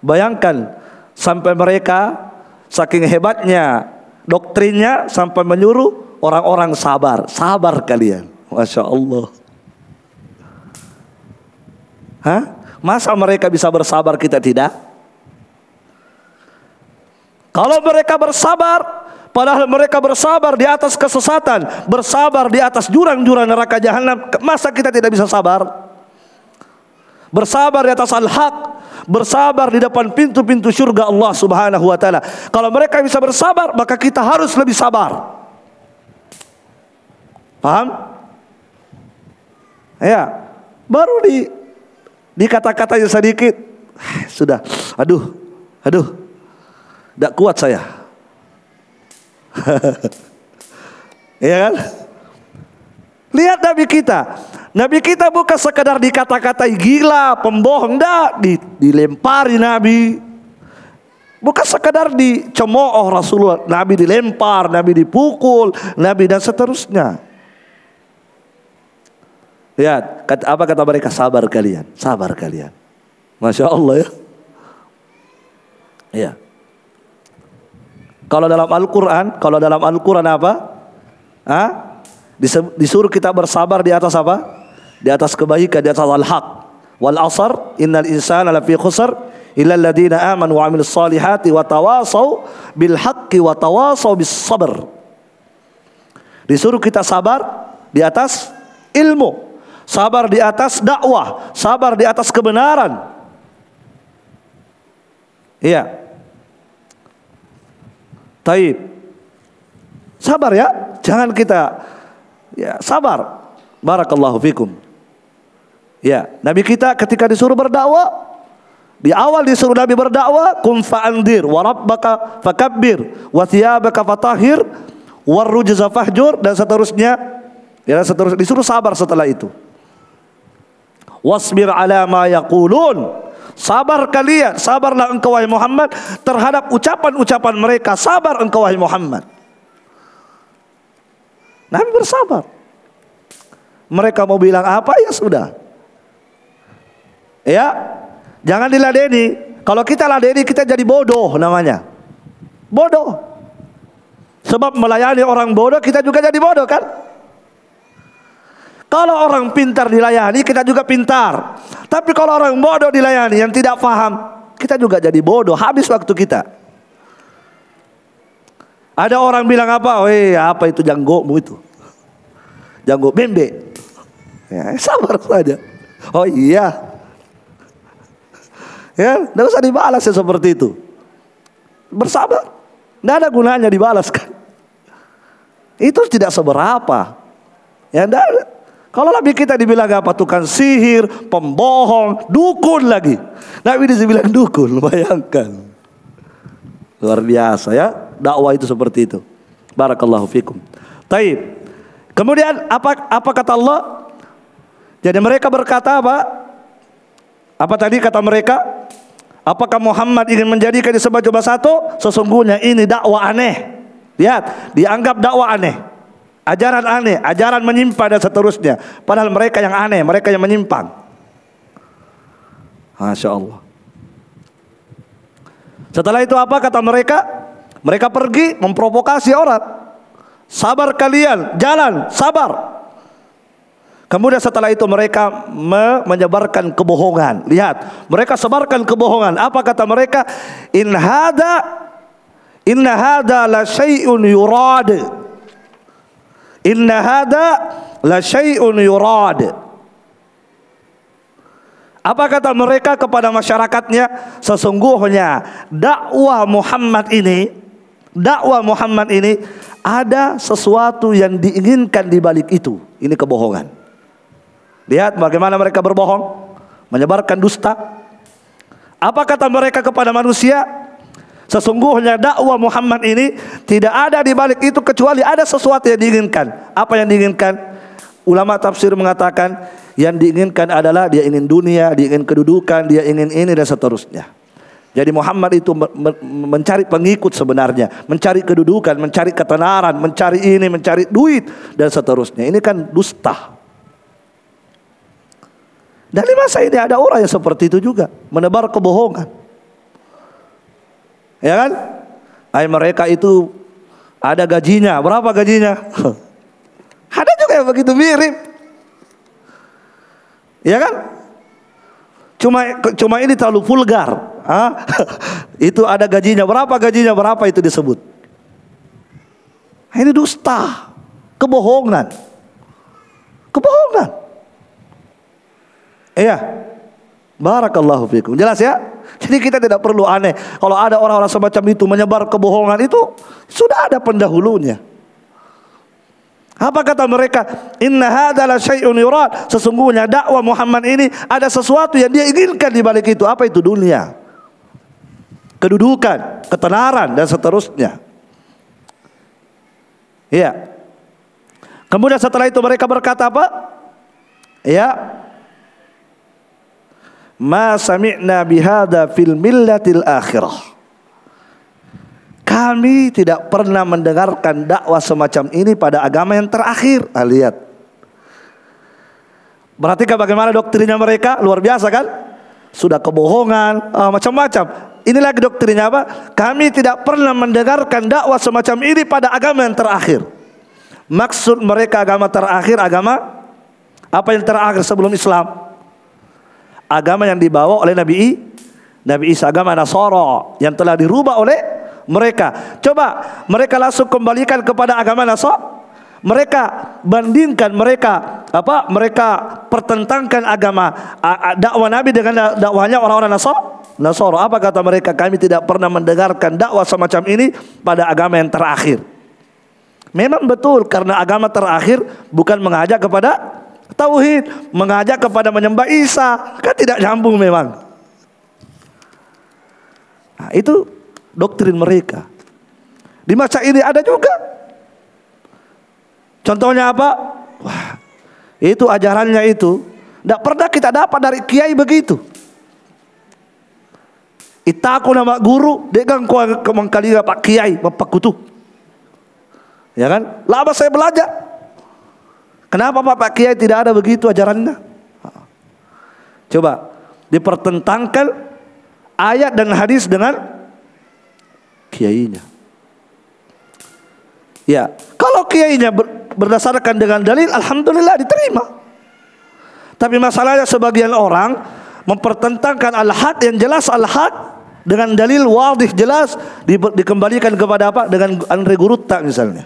Bayangkan sampai mereka saking hebatnya doktrinnya sampai menyuruh orang-orang sabar. Sabar kalian. Masya Allah. Hah? Masa mereka bisa bersabar kita tidak? Kalau mereka bersabar, padahal mereka bersabar di atas kesesatan, bersabar di atas jurang-jurang neraka jahanam, masa kita tidak bisa sabar? bersabar di atas al-haq, bersabar di depan pintu-pintu surga Allah Subhanahu wa taala. Kalau mereka bisa bersabar, maka kita harus lebih sabar. Paham? Ya. Baru di kata-katanya sedikit *sighs* sudah aduh aduh tidak kuat saya *laughs* Iya kan? Lihat Nabi kita. Nabi kita bukan sekedar dikata-katai gila, pembohong, enggak, dilempari Nabi. Bukan sekedar dicemooh Rasulullah, Nabi dilempar, Nabi dipukul, Nabi dan seterusnya. Lihat, apa kata mereka? Sabar kalian, sabar kalian. Masya Allah ya. Iya. Kalau dalam Al-Quran, kalau dalam Al-Quran apa? Hah? Disuruh kita bersabar di atas apa? Di atas kebaikan, di atas al-haq. Wal asr innal insana lafi khusr illa alladhina amanu wa amilus salihati wa tawasaw bil haqqi wa tawasaw bis sabr. Disuruh kita sabar di atas ilmu, sabar di atas dakwah, sabar di atas kebenaran. Iya. Taib. Sabar ya. Jangan kita ya sabar. Barakallahu fikum. Ya, Nabi kita ketika disuruh berdakwah di awal disuruh Nabi berdakwah, kum fa'andir wa rabbaka fakabbir wa thiyabaka fatahhir war rujza fahjur dan seterusnya. Ya, seterusnya disuruh sabar setelah itu. Wasbir ala ma yaqulun. Sabar kalian, sabarlah engkau wahai Muhammad terhadap ucapan-ucapan mereka. Sabar engkau wahai Muhammad. Nabi bersabar. Mereka mau bilang apa ya sudah. Ya, jangan diladeni. Kalau kita ladeni kita jadi bodoh namanya. Bodoh. Sebab melayani orang bodoh kita juga jadi bodoh kan? Kalau orang pintar dilayani kita juga pintar. Tapi kalau orang bodoh dilayani yang tidak paham, kita juga jadi bodoh, habis waktu kita. Ada orang bilang apa? Weh, apa itu janggomu itu? Janggo bembe. Ya, sabar saja. Oh iya. Ya, tidak usah dibalas ya seperti itu. Bersabar. Tidak ada gunanya dibalas kan. Itu tidak seberapa. Ya, tidak. Kalau Nabi kita dibilang apa? Tukang sihir, pembohong, dukun lagi. Nabi dibilang dukun, *laughs* bayangkan. Luar biasa ya dakwah itu seperti itu. Barakallahu fikum. Taib. Kemudian apa apa kata Allah? Jadi mereka berkata apa? Apa tadi kata mereka? Apakah Muhammad ingin menjadikan disebut coba satu? Sesungguhnya ini dakwah aneh. Lihat, dianggap dakwah aneh. Ajaran aneh, ajaran menyimpang dan seterusnya. Padahal mereka yang aneh, mereka yang menyimpang. Masya Allah. Setelah itu apa kata mereka? Mereka pergi memprovokasi orang. Sabar kalian, jalan, sabar. Kemudian setelah itu mereka me menyebarkan kebohongan. Lihat, mereka sebarkan kebohongan. Apa kata mereka? In hada inna hada la yurad. Inna hada la syai'un yurad. Apa kata mereka kepada masyarakatnya? Sesungguhnya dakwah Muhammad ini dakwah Muhammad ini ada sesuatu yang diinginkan di balik itu. Ini kebohongan. Lihat bagaimana mereka berbohong, menyebarkan dusta. Apa kata mereka kepada manusia? Sesungguhnya dakwah Muhammad ini tidak ada di balik itu kecuali ada sesuatu yang diinginkan. Apa yang diinginkan? Ulama tafsir mengatakan yang diinginkan adalah dia ingin dunia, dia ingin kedudukan, dia ingin ini dan seterusnya. Jadi Muhammad itu mencari pengikut sebenarnya, mencari kedudukan, mencari ketenaran, mencari ini, mencari duit dan seterusnya. Ini kan dusta. Dan di masa ini ada orang yang seperti itu juga, menebar kebohongan. Ya kan? Ay mereka itu ada gajinya. Berapa gajinya? *laughs* ada juga yang begitu mirip. Ya kan? Cuma cuma ini terlalu vulgar. *laughs* Itu ada gajinya. Berapa gajinya? Berapa itu disebut? Ini dusta. Kebohongan. Kebohongan. Iya. Barakallahu fikum. Jelas ya? Jadi kita tidak perlu aneh. Kalau ada orang-orang semacam itu menyebar kebohongan itu sudah ada pendahulunya. Apa kata mereka? Inna hadalah syai'un yurad. Sesungguhnya dakwah Muhammad ini ada sesuatu yang dia inginkan di balik itu. Apa itu dunia? Kedudukan, ketenaran dan seterusnya. Iya. Kemudian setelah itu mereka berkata apa? Ya, ma sami'na bihada fil millatil akhirah. Kami tidak pernah mendengarkan dakwah semacam ini pada agama yang terakhir. Ah, lihat. Perhatikan bagaimana doktrinnya mereka, luar biasa kan? Sudah kebohongan, ah, macam-macam. Ini lagi doktrinnya apa? Kami tidak pernah mendengarkan dakwah semacam ini pada agama yang terakhir. Maksud mereka agama terakhir, agama apa yang terakhir sebelum Islam? Agama yang dibawa oleh Nabi I, Nabi Isa agama Nasara yang telah dirubah oleh mereka. Coba mereka langsung kembalikan kepada agama Nasara. Mereka bandingkan mereka apa? Mereka pertentangkan agama dakwah Nabi dengan dakwahnya orang-orang Nasara. Nasara apa kata mereka? Kami tidak pernah mendengarkan dakwah semacam ini pada agama yang terakhir. Memang betul karena agama terakhir bukan mengajak kepada Tauhid mengajak kepada menyembah Isa kan tidak nyambung memang. Nah, itu doktrin mereka. Di masa ini ada juga. Contohnya apa? Wah, itu ajarannya itu. Tidak pernah kita dapat dari kiai begitu. Itaku nama guru, degang kau kemangkali pak kiai, bapak kutu. Ya kan? Lama saya belajar. Kenapa Pak Kiai tidak ada begitu ajarannya? Coba dipertentangkan ayat dan hadis dengan kiainya. Ya, kalau kiainya berdasarkan dengan dalil, alhamdulillah diterima. Tapi masalahnya sebagian orang mempertentangkan al-haq yang jelas al-haq dengan dalil wadih jelas di, dikembalikan kepada apa? Dengan Andre Gurutta misalnya.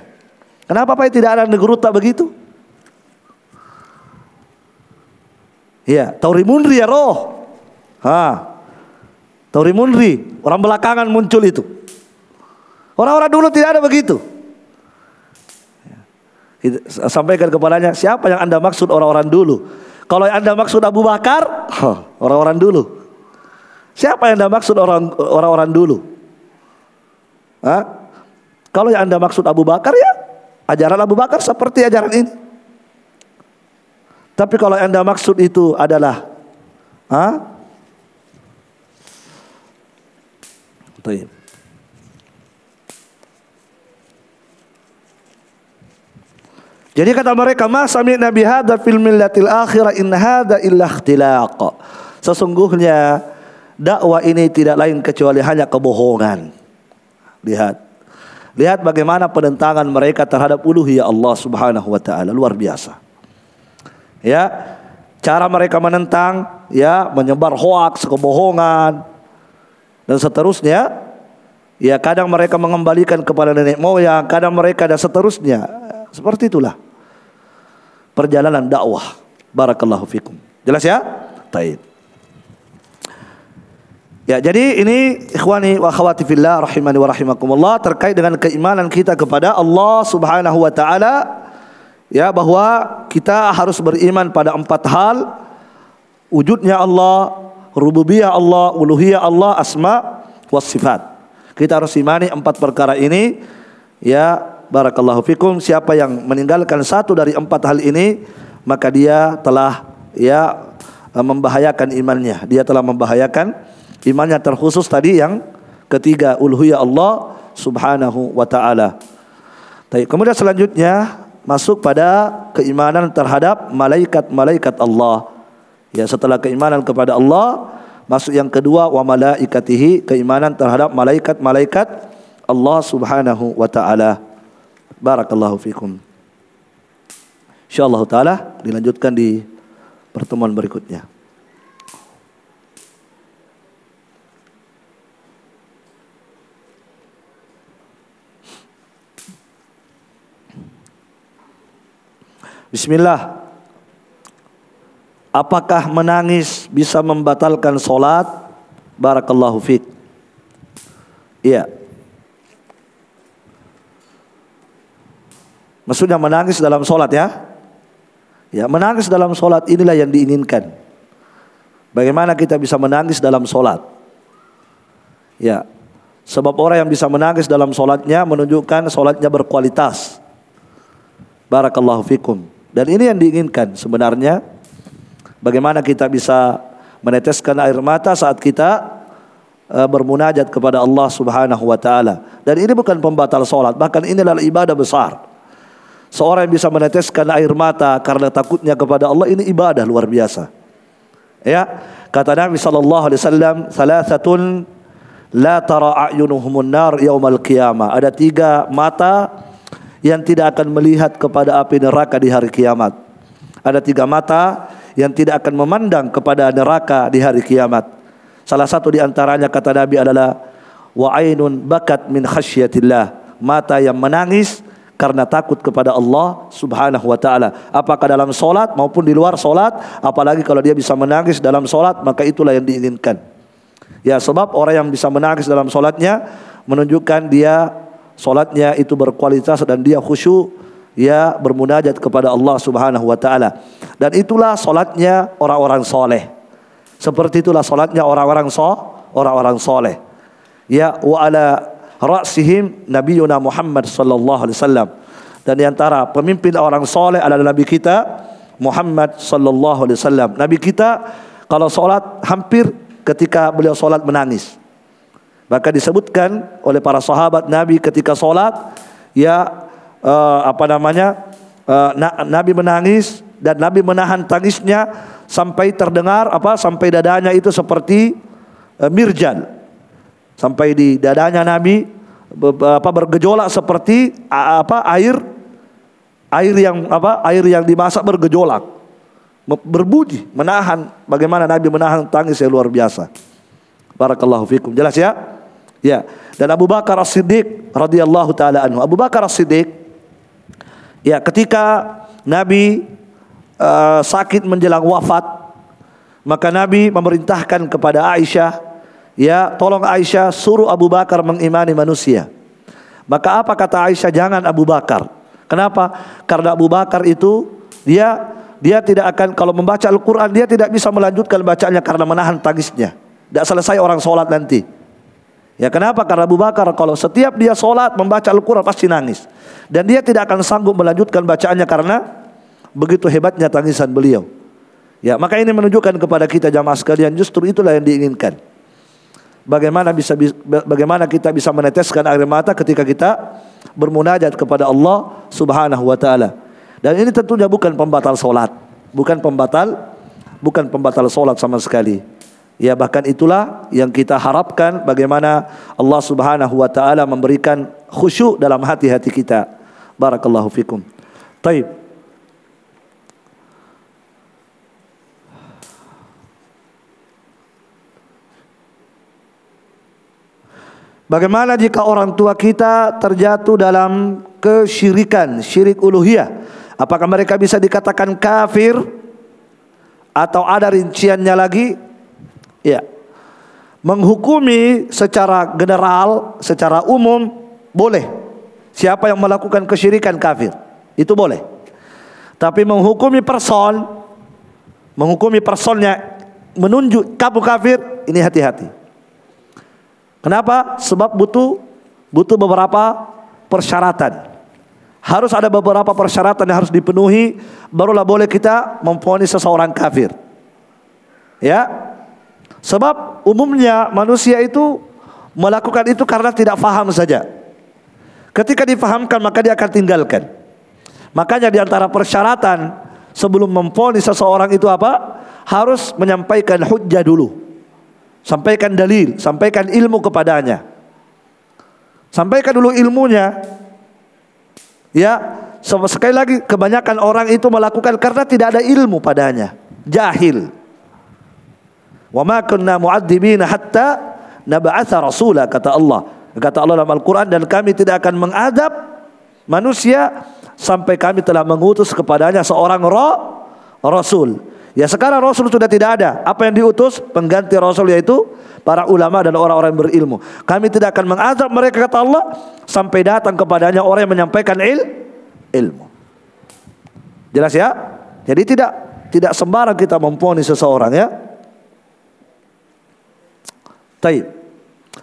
Kenapa Pak tidak ada Andre Gurutta begitu? Iya, Tauri Munri ya roh. Ha. Tauri Munri, orang belakangan muncul itu. Orang-orang dulu tidak ada begitu. Sampaikan kepadanya, siapa yang Anda maksud orang-orang dulu? Kalau yang Anda maksud Abu Bakar, orang-orang dulu. Siapa yang Anda maksud orang orang dulu? Hah? Kalau yang Anda maksud Abu Bakar ya, ajaran Abu Bakar seperti ajaran ini. Tapi kalau yang Anda maksud itu adalah ha? Baik. Jadi kata mereka, "Ma sami'na bi hadza fil millatil akhirah in hadza illa ikhtilaq." Sesungguhnya dakwah ini tidak lain kecuali hanya kebohongan. Lihat. Lihat bagaimana penentangan mereka terhadap uluhiyah Allah Subhanahu wa taala luar biasa ya cara mereka menentang ya menyebar hoaks kebohongan dan seterusnya. Ya kadang mereka mengembalikan kepada nenek moyang kadang mereka dan seterusnya. Seperti itulah perjalanan dakwah. Barakallahu fikum. Jelas ya? Baik Ya, jadi ini ikhwani wa akhwati fillah rahimani wa rahimakumullah terkait dengan keimanan kita kepada Allah Subhanahu wa taala ya bahwa kita harus beriman pada empat hal. Wujudnya Allah rububiyah Allah uluhiyah Allah asma was sifat. Kita harus imani empat perkara ini. Ya barakallahu fikum. Siapa yang meninggalkan satu dari empat hal ini maka dia telah ya membahayakan imannya. Dia telah membahayakan imannya terkhusus tadi yang ketiga uluhiyah Allah subhanahu wa taala. Kemudian selanjutnya masuk pada keimanan terhadap malaikat-malaikat Allah. Ya, setelah keimanan kepada Allah, masuk yang kedua wa malaikatihi, keimanan terhadap malaikat-malaikat Allah Subhanahu wa taala. Barakallahu fikum. Insyaallah taala dilanjutkan di pertemuan berikutnya. Bismillah. Apakah menangis bisa membatalkan solat? Barakallahu fiqh. Iya. Maksudnya menangis dalam solat ya? Ya, menangis dalam solat inilah yang diinginkan. Bagaimana kita bisa menangis dalam solat? Ya, sebab orang yang bisa menangis dalam solatnya menunjukkan solatnya berkualitas. Barakallahu fikum. Dan ini yang diinginkan sebenarnya Bagaimana kita bisa meneteskan air mata saat kita uh, bermunajat kepada Allah Subhanahu wa taala. Dan ini bukan pembatal salat, bahkan ini adalah ibadah besar. Seorang yang bisa meneteskan air mata karena takutnya kepada Allah ini ibadah luar biasa. Ya, kata Nabi sallallahu alaihi wasallam, "Salasatun la tara a'yunuhumun nar yaumal qiyamah." Ada tiga mata yang tidak akan melihat kepada api neraka di hari kiamat. Ada tiga mata yang tidak akan memandang kepada neraka di hari kiamat. Salah satu di antaranya kata Nabi adalah wa ainun bakat min khasyatillah, mata yang menangis karena takut kepada Allah Subhanahu wa taala. Apakah dalam solat maupun di luar solat, apalagi kalau dia bisa menangis dalam solat, maka itulah yang diinginkan. Ya, sebab orang yang bisa menangis dalam solatnya menunjukkan dia solatnya itu berkualitas dan dia khusyuk ya bermunajat kepada Allah Subhanahu wa taala. Dan itulah solatnya orang-orang soleh. Seperti itulah solatnya orang-orang so, orang-orang soleh. Ya wa ala ra'sihim nabiyuna Muhammad sallallahu alaihi wasallam. Dan di antara pemimpin orang soleh adalah nabi kita Muhammad sallallahu alaihi wasallam. Nabi kita kalau solat hampir ketika beliau solat menangis. Maka disebutkan oleh para sahabat Nabi ketika solat ya uh, apa namanya uh, Nabi menangis dan Nabi menahan tangisnya sampai terdengar apa sampai dadanya itu seperti uh, mirjal. Sampai di dadanya Nabi apa bergejolak seperti apa air air yang apa air yang dimasak bergejolak. Berbunyi menahan. Bagaimana Nabi menahan tangis yang luar biasa. Barakallahu fikum. Jelas ya ya dan Abu Bakar As-Siddiq radhiyallahu taala anhu Abu Bakar As-Siddiq Ya, ketika Nabi uh, sakit menjelang wafat, maka Nabi memerintahkan kepada Aisyah, ya, tolong Aisyah suruh Abu Bakar mengimani manusia. Maka apa kata Aisyah? Jangan Abu Bakar. Kenapa? Karena Abu Bakar itu dia dia tidak akan kalau membaca Al-Qur'an dia tidak bisa melanjutkan bacanya karena menahan tangisnya. Tidak selesai orang sholat nanti. Ya kenapa? Karena Abu Bakar kalau setiap dia sholat membaca Al-Quran pasti nangis. Dan dia tidak akan sanggup melanjutkan bacaannya karena begitu hebatnya tangisan beliau. Ya maka ini menunjukkan kepada kita jamaah sekalian justru itulah yang diinginkan. Bagaimana bisa bagaimana kita bisa meneteskan air mata ketika kita bermunajat kepada Allah Subhanahu wa taala. Dan ini tentunya bukan pembatal solat, bukan pembatal bukan pembatal solat sama sekali. Ya bahkan itulah yang kita harapkan bagaimana Allah Subhanahu wa taala memberikan khusyuk dalam hati-hati kita. Barakallahu fikum. Taib. Bagaimana jika orang tua kita terjatuh dalam kesyirikan, syirik uluhiyah? Apakah mereka bisa dikatakan kafir? Atau ada rinciannya lagi? Ya. Menghukumi secara general, secara umum boleh. Siapa yang melakukan kesyirikan kafir, itu boleh. Tapi menghukumi person, menghukumi personnya menunjuk kamu kafir, ini hati-hati. Kenapa? Sebab butuh butuh beberapa persyaratan. Harus ada beberapa persyaratan yang harus dipenuhi barulah boleh kita memponis seseorang kafir. Ya, Sebab umumnya manusia itu melakukan itu karena tidak faham saja. Ketika difahamkan maka dia akan tinggalkan. Makanya di antara persyaratan sebelum memponis seseorang itu apa? Harus menyampaikan hujjah dulu. Sampaikan dalil, sampaikan ilmu kepadanya. Sampaikan dulu ilmunya. Ya, sekali lagi kebanyakan orang itu melakukan karena tidak ada ilmu padanya. Jahil. Wa ma kunna mu'adzibina hatta nab'atha rasula kata Allah. Kata Allah dalam Al-Qur'an dan kami tidak akan mengadab manusia sampai kami telah mengutus kepadanya seorang roh rasul. Ya sekarang Rasul sudah tidak ada. Apa yang diutus? Pengganti Rasul yaitu para ulama dan orang-orang berilmu. Kami tidak akan mengazab mereka kata Allah sampai datang kepadanya orang yang menyampaikan il ilmu. Jelas ya? Jadi tidak tidak sembarang kita memponis seseorang ya. Taib.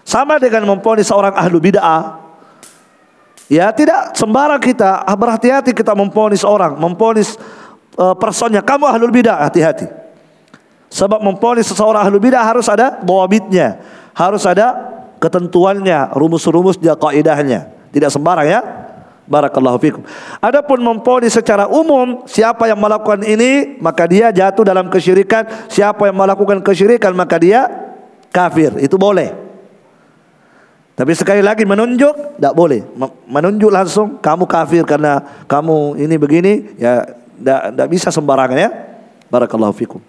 Sama dengan memponis seorang ahlu bid'ah. Ya, tidak sembarang kita berhati-hati kita memponis orang, memponis uh, personnya. Kamu ahlul bidah, hati-hati. Sebab memponis seseorang ahlul bidah harus ada bawabitnya, harus ada ketentuannya, rumus-rumusnya, kaidahnya. Tidak sembarang ya. Barakallahu fikum. Adapun memponis secara umum siapa yang melakukan ini maka dia jatuh dalam kesyirikan, siapa yang melakukan kesyirikan maka dia kafir. Itu boleh. Tapi sekali lagi menunjuk tidak boleh. Menunjuk langsung kamu kafir karena kamu ini begini ya tidak bisa sembarangan ya. Barakallahu fikum.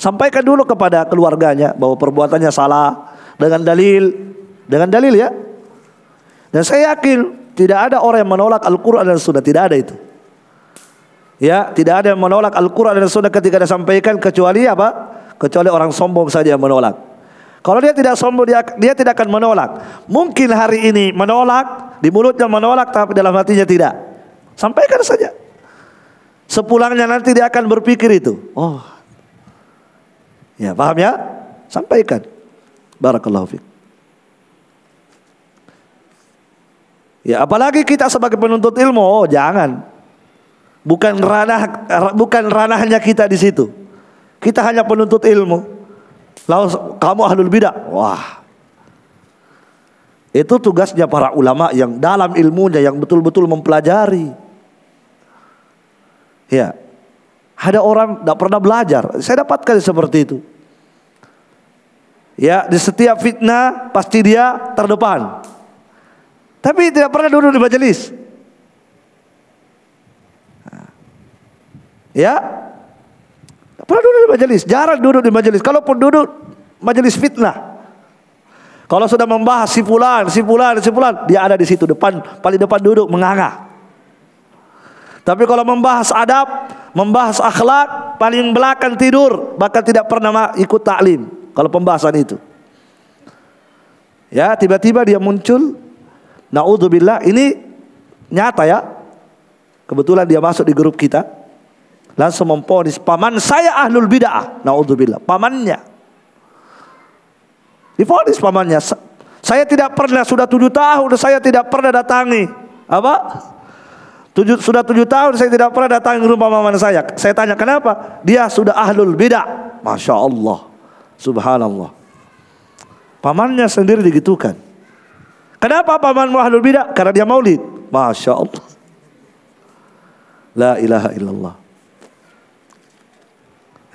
Sampaikan dulu kepada keluarganya bahwa perbuatannya salah dengan dalil, dengan dalil ya. Dan saya yakin tidak ada orang yang menolak Al-Quran dan Sunnah, tidak ada itu. Ya, tidak ada yang menolak Al-Quran dan Sunnah ketika disampaikan kecuali apa? Kecuali orang sombong saja yang menolak. Kalau dia tidak sombong dia, dia tidak akan menolak. Mungkin hari ini menolak, di mulutnya menolak tapi dalam hatinya tidak. Sampaikan saja. Sepulangnya nanti dia akan berpikir itu. Oh. Ya, paham ya? Sampaikan. Barakallahu fiik. Ya, apalagi kita sebagai penuntut ilmu, oh jangan. Bukan ranah bukan ranahnya kita di situ. Kita hanya penuntut ilmu. Lalu kamu ahlul bidah. Wah. Itu tugasnya para ulama yang dalam ilmunya yang betul-betul mempelajari. Ya. Ada orang tidak pernah belajar. Saya dapatkan seperti itu. Ya, di setiap fitnah pasti dia terdepan. Tapi tidak pernah duduk di majelis. Ya, pernah duduk di majelis. Jarang duduk di majelis. Kalaupun duduk majelis fitnah. Kalau sudah membahas si fulan, si fulan, si fulan, dia ada di situ depan, paling depan duduk menganga. Tapi kalau membahas adab, membahas akhlak, paling belakang tidur, bahkan tidak pernah ikut taklim. Kalau pembahasan itu. Ya, tiba-tiba dia muncul. Naudzubillah, ini nyata ya. Kebetulan dia masuk di grup kita. Langsung memponis paman saya ahlul bid'ah. Naudzubillah, pamannya. Difonis pamannya. Saya tidak pernah sudah tujuh tahun saya tidak pernah datangi apa Tujuh, sudah tujuh tahun saya tidak pernah datang ke rumah mama saya. Saya tanya kenapa? Dia sudah ahlul bidah. Masya Allah. Subhanallah. Pamannya sendiri digitukan. Kenapa pamanmu ahlul bidah? Karena dia maulid. Masya Allah. La ilaha illallah.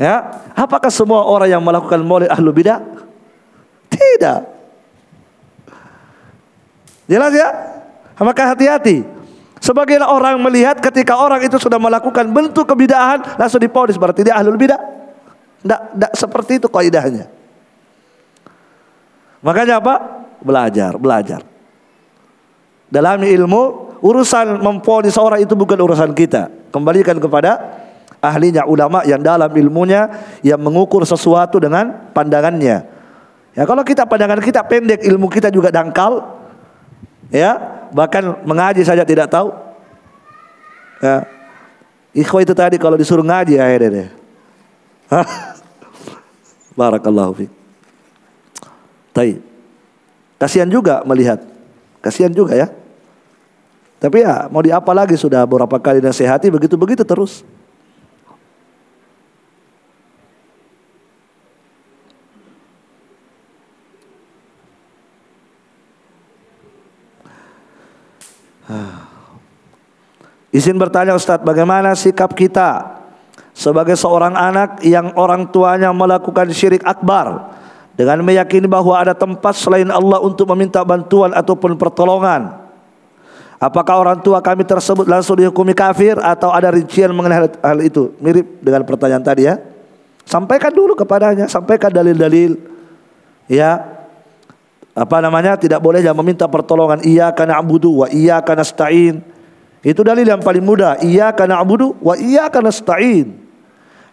Ya, apakah semua orang yang melakukan maulid ahlul bidah? Tidak. Jelas ya? Maka hati-hati. Sebagian orang melihat ketika orang itu sudah melakukan bentuk kebidahan langsung diponis berarti dia ahlul bidah. Tidak, tidak seperti itu kaidahnya. Makanya apa? Belajar, belajar. Dalam ilmu urusan memponis seorang itu bukan urusan kita. Kembalikan kepada ahlinya ulama yang dalam ilmunya yang mengukur sesuatu dengan pandangannya. Ya kalau kita pandangan kita pendek, ilmu kita juga dangkal, ya bahkan mengaji saja tidak tahu. Ya. Ikhwah itu tadi kalau disuruh ngaji akhirnya deh. *laughs* Barakallahu fiik. Tapi kasihan juga melihat. Kasihan juga ya. Tapi ya mau diapa lagi sudah beberapa kali nasihati begitu-begitu terus. Izin bertanya Ustadz, bagaimana sikap kita sebagai seorang anak yang orang tuanya melakukan syirik akbar dengan meyakini bahwa ada tempat selain Allah untuk meminta bantuan ataupun pertolongan? Apakah orang tua kami tersebut langsung dihukumi kafir atau ada rincian mengenai hal, itu? Mirip dengan pertanyaan tadi ya. Sampaikan dulu kepadanya, sampaikan dalil-dalil. Ya, apa namanya tidak boleh jangan meminta pertolongan iya karena abudu wa iya karena stain itu dalil yang paling mudah. Iya karena abudu wa iya karena stain.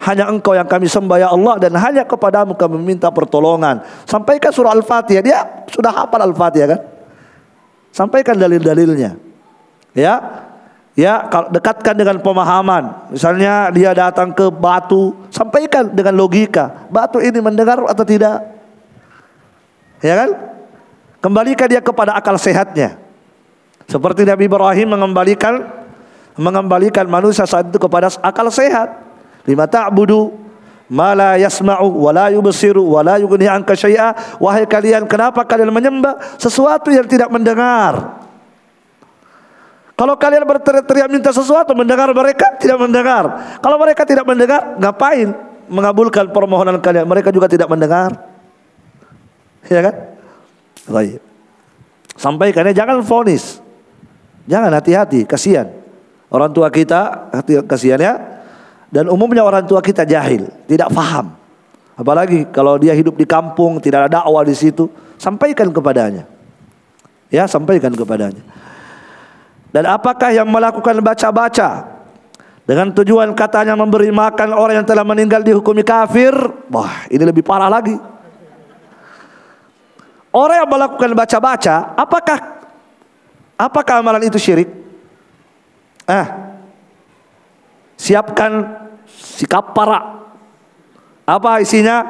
hanya engkau yang kami sembah ya Allah dan hanya kepadamu kami minta pertolongan. Sampaikan surah Al-Fatihah. Dia sudah hafal Al-Fatihah kan? Sampaikan dalil-dalilnya. Ya. Ya, dekatkan dengan pemahaman. Misalnya dia datang ke batu, sampaikan dengan logika. Batu ini mendengar atau tidak? Ya kan? Kembalikan dia kepada akal sehatnya. Seperti Nabi Ibrahim mengembalikan mengembalikan manusia saat itu kepada akal sehat. Lima ta'budu ma la yasma'u wa la yubsiru wa la yughni anka syai'a. Wahai kalian, kenapa kalian menyembah sesuatu yang tidak mendengar? Kalau kalian berteriak minta sesuatu mendengar mereka tidak mendengar. Kalau mereka tidak mendengar, ngapain mengabulkan permohonan kalian? Mereka juga tidak mendengar. Ya kan? Baik. Sampaikannya jangan fonis. Jangan hati-hati, kasihan. Orang tua kita, kasihan ya. Dan umumnya orang tua kita jahil, tidak faham. Apalagi kalau dia hidup di kampung, tidak ada dakwah di situ, sampaikan kepadanya. Ya, sampaikan kepadanya. Dan apakah yang melakukan baca-baca dengan tujuan katanya memberi makan orang yang telah meninggal dihukumi kafir? Wah, ini lebih parah lagi. Orang yang melakukan baca-baca, apakah Apakah amalan itu syirik? Eh, siapkan sikap para. Apa isinya?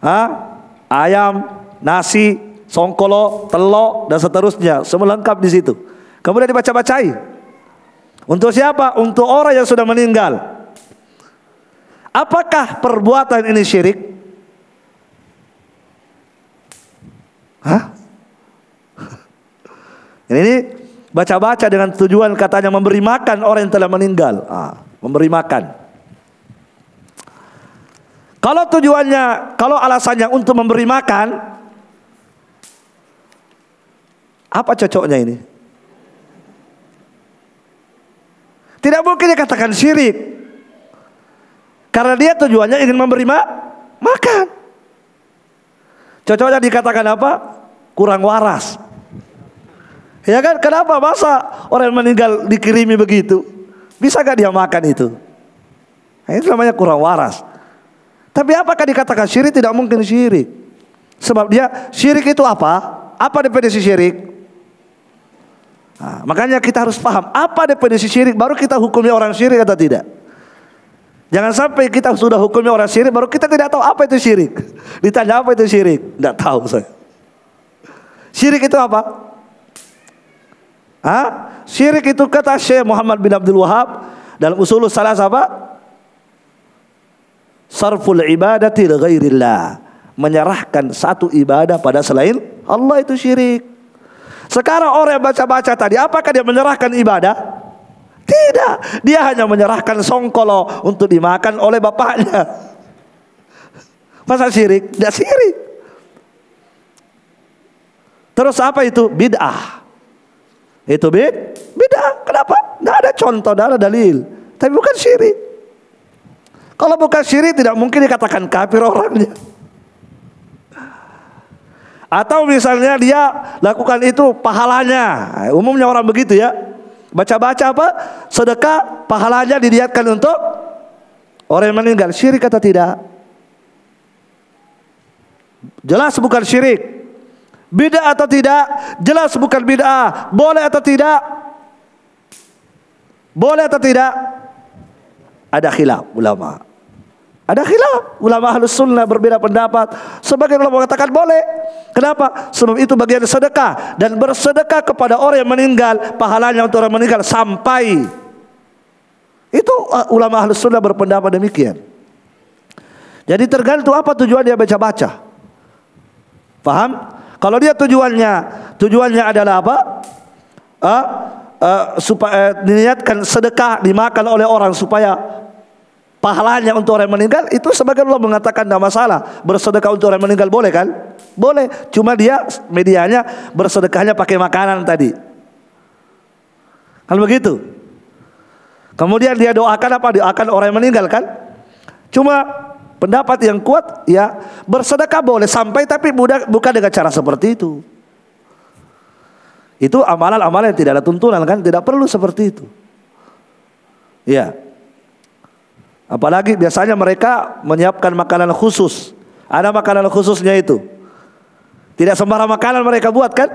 Hah? Ayam, nasi, songkolo, telok dan seterusnya. Semua lengkap di situ. Kemudian dibaca-bacai. Untuk siapa? Untuk orang yang sudah meninggal. Apakah perbuatan ini syirik? Hah? Ini baca-baca dengan tujuan katanya memberi makan orang yang telah meninggal. Ah, memberi makan. Kalau tujuannya, kalau alasannya untuk memberi makan, apa cocoknya ini? Tidak mungkin dikatakan syirik. Karena dia tujuannya ingin memberi ma makan. Cocoknya dikatakan apa? Kurang waras. Ya kan? Kenapa masa orang meninggal dikirimi begitu? Bisa gak dia makan itu? Nah, itu namanya kurang waras. Tapi apakah dikatakan syirik? Tidak mungkin syirik. Sebab dia syirik itu apa? Apa definisi syirik? Nah, makanya kita harus paham apa definisi syirik baru kita hukumi orang syirik atau tidak. Jangan sampai kita sudah hukumi orang syirik baru kita tidak tahu apa itu syirik. *laughs* Ditanya apa itu syirik? Tidak tahu saya. Syirik itu apa? Hah? Syirik itu kata Syekh Muhammad bin Abdul Wahab dalam usul salah apa? Sarful ibadati ghairillah. Menyerahkan satu ibadah pada selain Allah itu syirik. Sekarang orang yang baca-baca tadi, apakah dia menyerahkan ibadah? Tidak, dia hanya menyerahkan songkolo untuk dimakan oleh bapaknya. *laughs* Masa syirik? Tidak syirik. Terus apa itu? Bid'ah. Itu beda. Kenapa? Tidak ada contoh, tidak ada dalil. Tapi bukan syirik. Kalau bukan syirik tidak mungkin dikatakan kafir orangnya. Atau misalnya dia lakukan itu pahalanya. Umumnya orang begitu ya. Baca-baca apa? Sedekah pahalanya diniatkan untuk orang yang meninggal. Syirik atau tidak? Jelas bukan syirik. Bid'ah atau tidak? Jelas bukan bid'ah. Boleh atau tidak? Boleh atau tidak? Ada khilaf ulama. Ada khilaf. Ulama halus sunnah berbeda pendapat. Sebagian ulama mengatakan boleh. Kenapa? Sebab itu bagian sedekah. Dan bersedekah kepada orang yang meninggal. Pahalanya untuk orang meninggal sampai. Itu uh, ulama halus sunnah berpendapat demikian. Jadi tergantung apa tujuan dia baca-baca. Paham? Kalau dia tujuannya tujuannya adalah apa? Uh, uh, supaya uh, diniatkan sedekah dimakan oleh orang supaya pahalanya untuk orang yang meninggal itu sebagai Allah mengatakan tidak masalah bersedekah untuk orang yang meninggal boleh kan? Boleh. Cuma dia medianya bersedekahnya pakai makanan tadi. Kalau begitu. Kemudian dia doakan apa? Doakan orang yang meninggal kan? Cuma Pendapat yang kuat ya bersedekah boleh sampai tapi bukan dengan cara seperti itu. Itu amalan-amalan yang tidak ada tuntunan kan tidak perlu seperti itu. Ya. Apalagi biasanya mereka menyiapkan makanan khusus. Ada makanan khususnya itu. Tidak sembarang makanan mereka buat kan?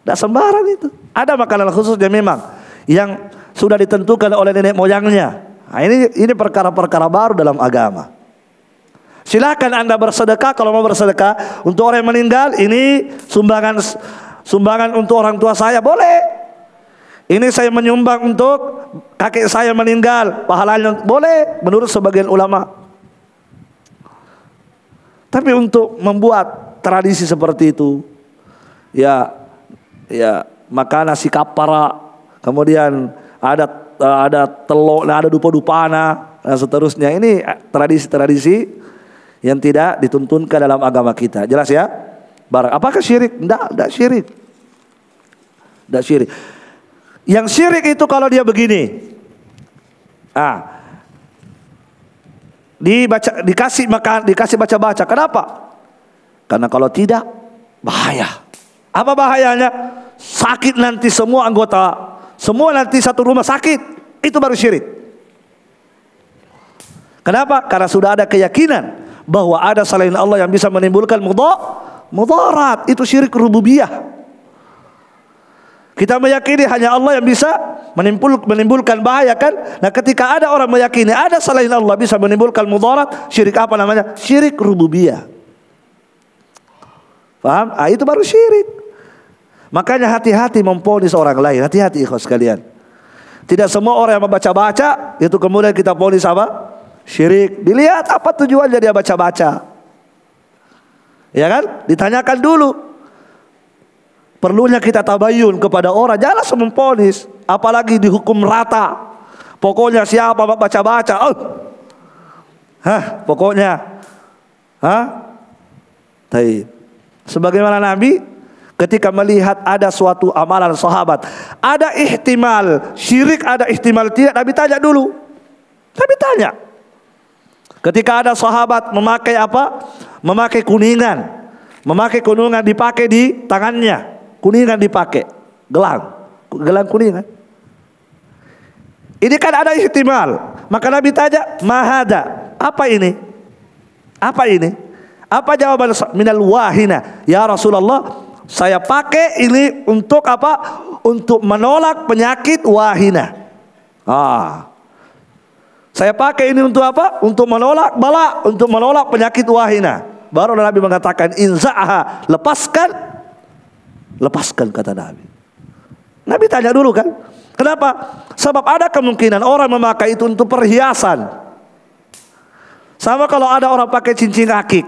Tidak sembarang itu. Ada makanan khususnya memang yang sudah ditentukan oleh nenek moyangnya. Nah, ini ini perkara-perkara baru dalam agama. Silakan Anda bersedekah kalau mau bersedekah untuk orang yang meninggal ini sumbangan sumbangan untuk orang tua saya boleh. Ini saya menyumbang untuk kakek saya meninggal, pahalanya boleh menurut sebagian ulama. Tapi untuk membuat tradisi seperti itu, ya, ya maka nasi kapara, kemudian ada ada telur, ada dupa-dupana dan seterusnya. Ini tradisi-tradisi yang tidak dituntunkan dalam agama kita. Jelas ya? Barang. Apakah syirik? Tidak, tidak syirik. Tidak syirik. Yang syirik itu kalau dia begini. Ah. Dibaca dikasih makan, dikasih baca-baca. Kenapa? Karena kalau tidak bahaya. Apa bahayanya? Sakit nanti semua anggota, semua nanti satu rumah sakit. Itu baru syirik. Kenapa? Karena sudah ada keyakinan bahwa ada selain Allah yang bisa menimbulkan mudarat. Itu syirik rububiyah. Kita meyakini hanya Allah yang bisa menimbul, menimbulkan bahaya kan? Nah ketika ada orang meyakini ada selain Allah bisa menimbulkan mudarat, syirik apa namanya? Syirik rububiyah. Paham? Ah, itu baru syirik. Makanya hati-hati memponis orang lain. Hati-hati ikhwas sekalian. Tidak semua orang yang membaca-baca itu kemudian kita ponis apa? Syirik. Dilihat apa tujuannya dia baca-baca. Ya kan? Ditanyakan dulu. Perlunya kita tabayun kepada orang, jangan langsung memponis, apalagi dihukum rata. Pokoknya siapa baca-baca, oh. Hah, pokoknya. Hah? Taib. Sebagaimana Nabi ketika melihat ada suatu amalan sahabat, ada ihtimal syirik, ada ihtimal tidak, Nabi tanya dulu. Nabi tanya. Ketika ada sahabat memakai apa? Memakai kuningan. Memakai kuningan dipakai di tangannya kuningan dipakai, gelang, gelang kuningan. Ini kan ada ihtimal. Maka Nabi tanya, mahada. Apa ini? Apa ini? Apa jawaban minal wahina? Ya Rasulullah, saya pakai ini untuk apa? Untuk menolak penyakit wahina. Ah. Saya pakai ini untuk apa? Untuk menolak bala, untuk menolak penyakit wahina. Baru Nabi mengatakan inza'aha, lepaskan Lepaskan kata Nabi. Nabi tanya dulu kan, kenapa? Sebab ada kemungkinan orang memakai itu untuk perhiasan. Sama kalau ada orang pakai cincin akik.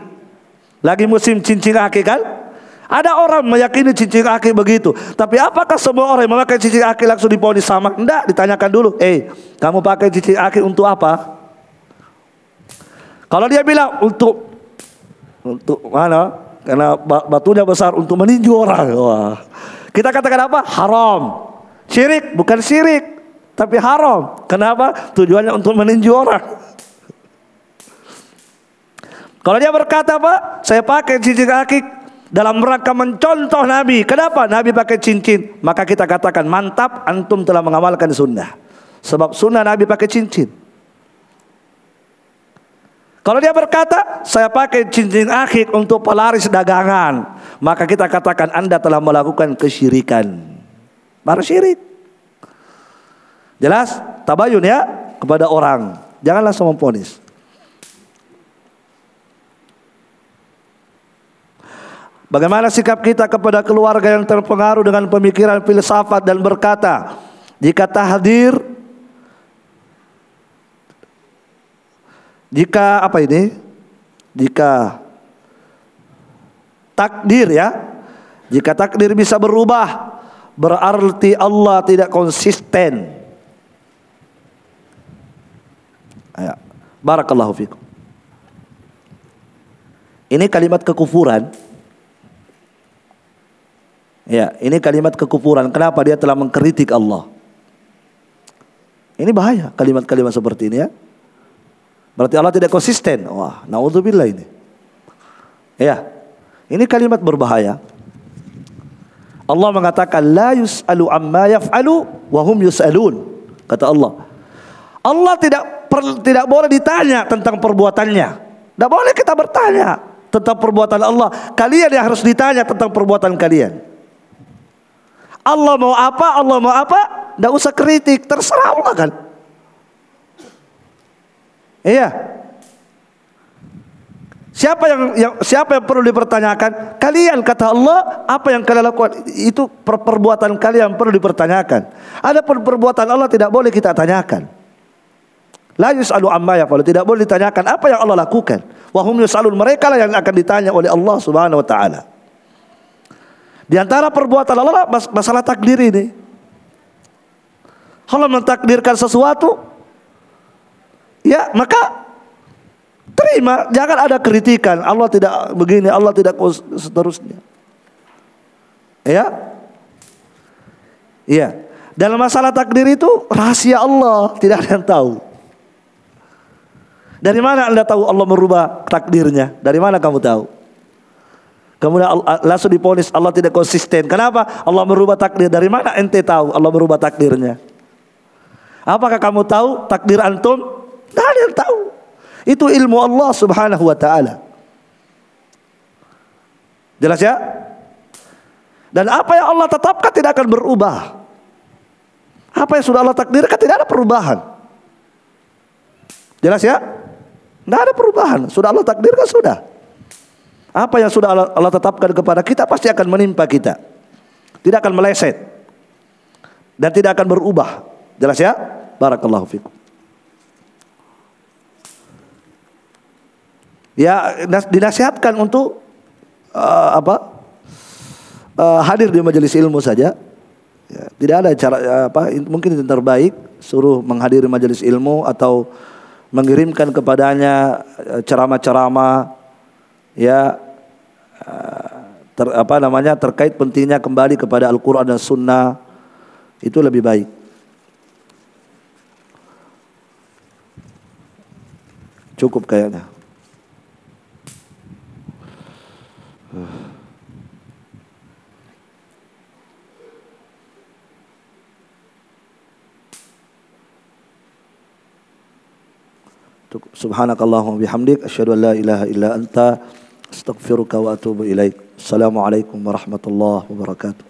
Lagi musim cincin akik kan? Ada orang meyakini cincin akik begitu. Tapi apakah semua orang yang memakai cincin akik langsung diponis sama? Tidak, ditanyakan dulu. Eh, kamu pakai cincin akik untuk apa? Kalau dia bilang untuk untuk mana? Karena batunya besar untuk meninju orang. Wah. Kita katakan apa? Haram. Syirik bukan syirik, tapi haram. Kenapa? Tujuannya untuk meninju orang. Kalau dia berkata apa? Saya pakai cincin kaki dalam rangka mencontoh Nabi. Kenapa? Nabi pakai cincin. Maka kita katakan mantap antum telah mengamalkan sunnah. Sebab sunnah Nabi pakai cincin. Kalau dia berkata, saya pakai cincin akhir untuk pelaris dagangan, maka kita katakan Anda telah melakukan kesyirikan. Baru syirik. Jelas? Tabayun ya kepada orang. Jangan langsung memponis. Bagaimana sikap kita kepada keluarga yang terpengaruh dengan pemikiran filsafat dan berkata, jika tahdir Jika apa ini? Jika takdir ya. Jika takdir bisa berubah, berarti Allah tidak konsisten. Ya. Barakallahu fikum. Ini kalimat kekufuran. Ya, ini kalimat kekufuran. Kenapa dia telah mengkritik Allah? Ini bahaya kalimat-kalimat seperti ini ya. Berarti Allah tidak konsisten. Wah, naudzubillah ini. Ya. Ini kalimat berbahaya. Allah mengatakan la yus'alu amma yaf'alu wa hum yus'alun. Kata Allah. Allah tidak per, tidak boleh ditanya tentang perbuatannya. Tidak boleh kita bertanya tentang perbuatan Allah. Kalian yang harus ditanya tentang perbuatan kalian. Allah mau apa, Allah mau apa, tidak usah kritik, terserah Allah kan. Iya. Siapa yang, yang siapa yang perlu dipertanyakan? Kalian kata Allah, apa yang kalian lakukan itu per perbuatan kalian perlu dipertanyakan. Ada perbuatan Allah tidak boleh kita tanyakan. La yus'alu amma kalau tidak boleh ditanyakan apa yang Allah lakukan. Wa hum yus'alun mereka lah yang akan ditanya oleh Allah Subhanahu wa taala. Di antara perbuatan Allah masalah takdir ini. Allah mentakdirkan sesuatu ya maka Terima, jangan ada kritikan. Allah tidak begini, Allah tidak seterusnya. Ya. Iya. Dalam masalah takdir itu rahasia Allah, tidak ada yang tahu. Dari mana Anda tahu Allah merubah takdirnya? Dari mana kamu tahu? Kemudian langsung diponis Allah tidak konsisten. Kenapa? Allah merubah takdir. Dari mana ente tahu Allah merubah takdirnya? Apakah kamu tahu takdir antum? Tidak ada yang tahu. Itu ilmu Allah Subhanahu wa taala. Jelas ya? Dan apa yang Allah tetapkan tidak akan berubah. Apa yang sudah Allah takdirkan tidak ada perubahan. Jelas ya? Tidak ada perubahan. Sudah Allah takdirkan sudah. Apa yang sudah Allah, tetapkan kepada kita pasti akan menimpa kita. Tidak akan meleset. Dan tidak akan berubah. Jelas ya? Barakallahu fikum. ya dinasihatkan untuk uh, apa uh, hadir di majelis ilmu saja ya, tidak ada cara uh, apa mungkin yang terbaik suruh menghadiri majelis ilmu atau mengirimkan kepadanya ceramah-ceramah ya ter, apa namanya terkait pentingnya kembali kepada Al-Qur'an dan Sunnah itu lebih baik. Cukup kayaknya. Subhanakallahumma bihamdik asyhadu an la ilaha illa anta أستغفرك وأتوب إليك. السلام عليكم ورحمة الله وبركاته.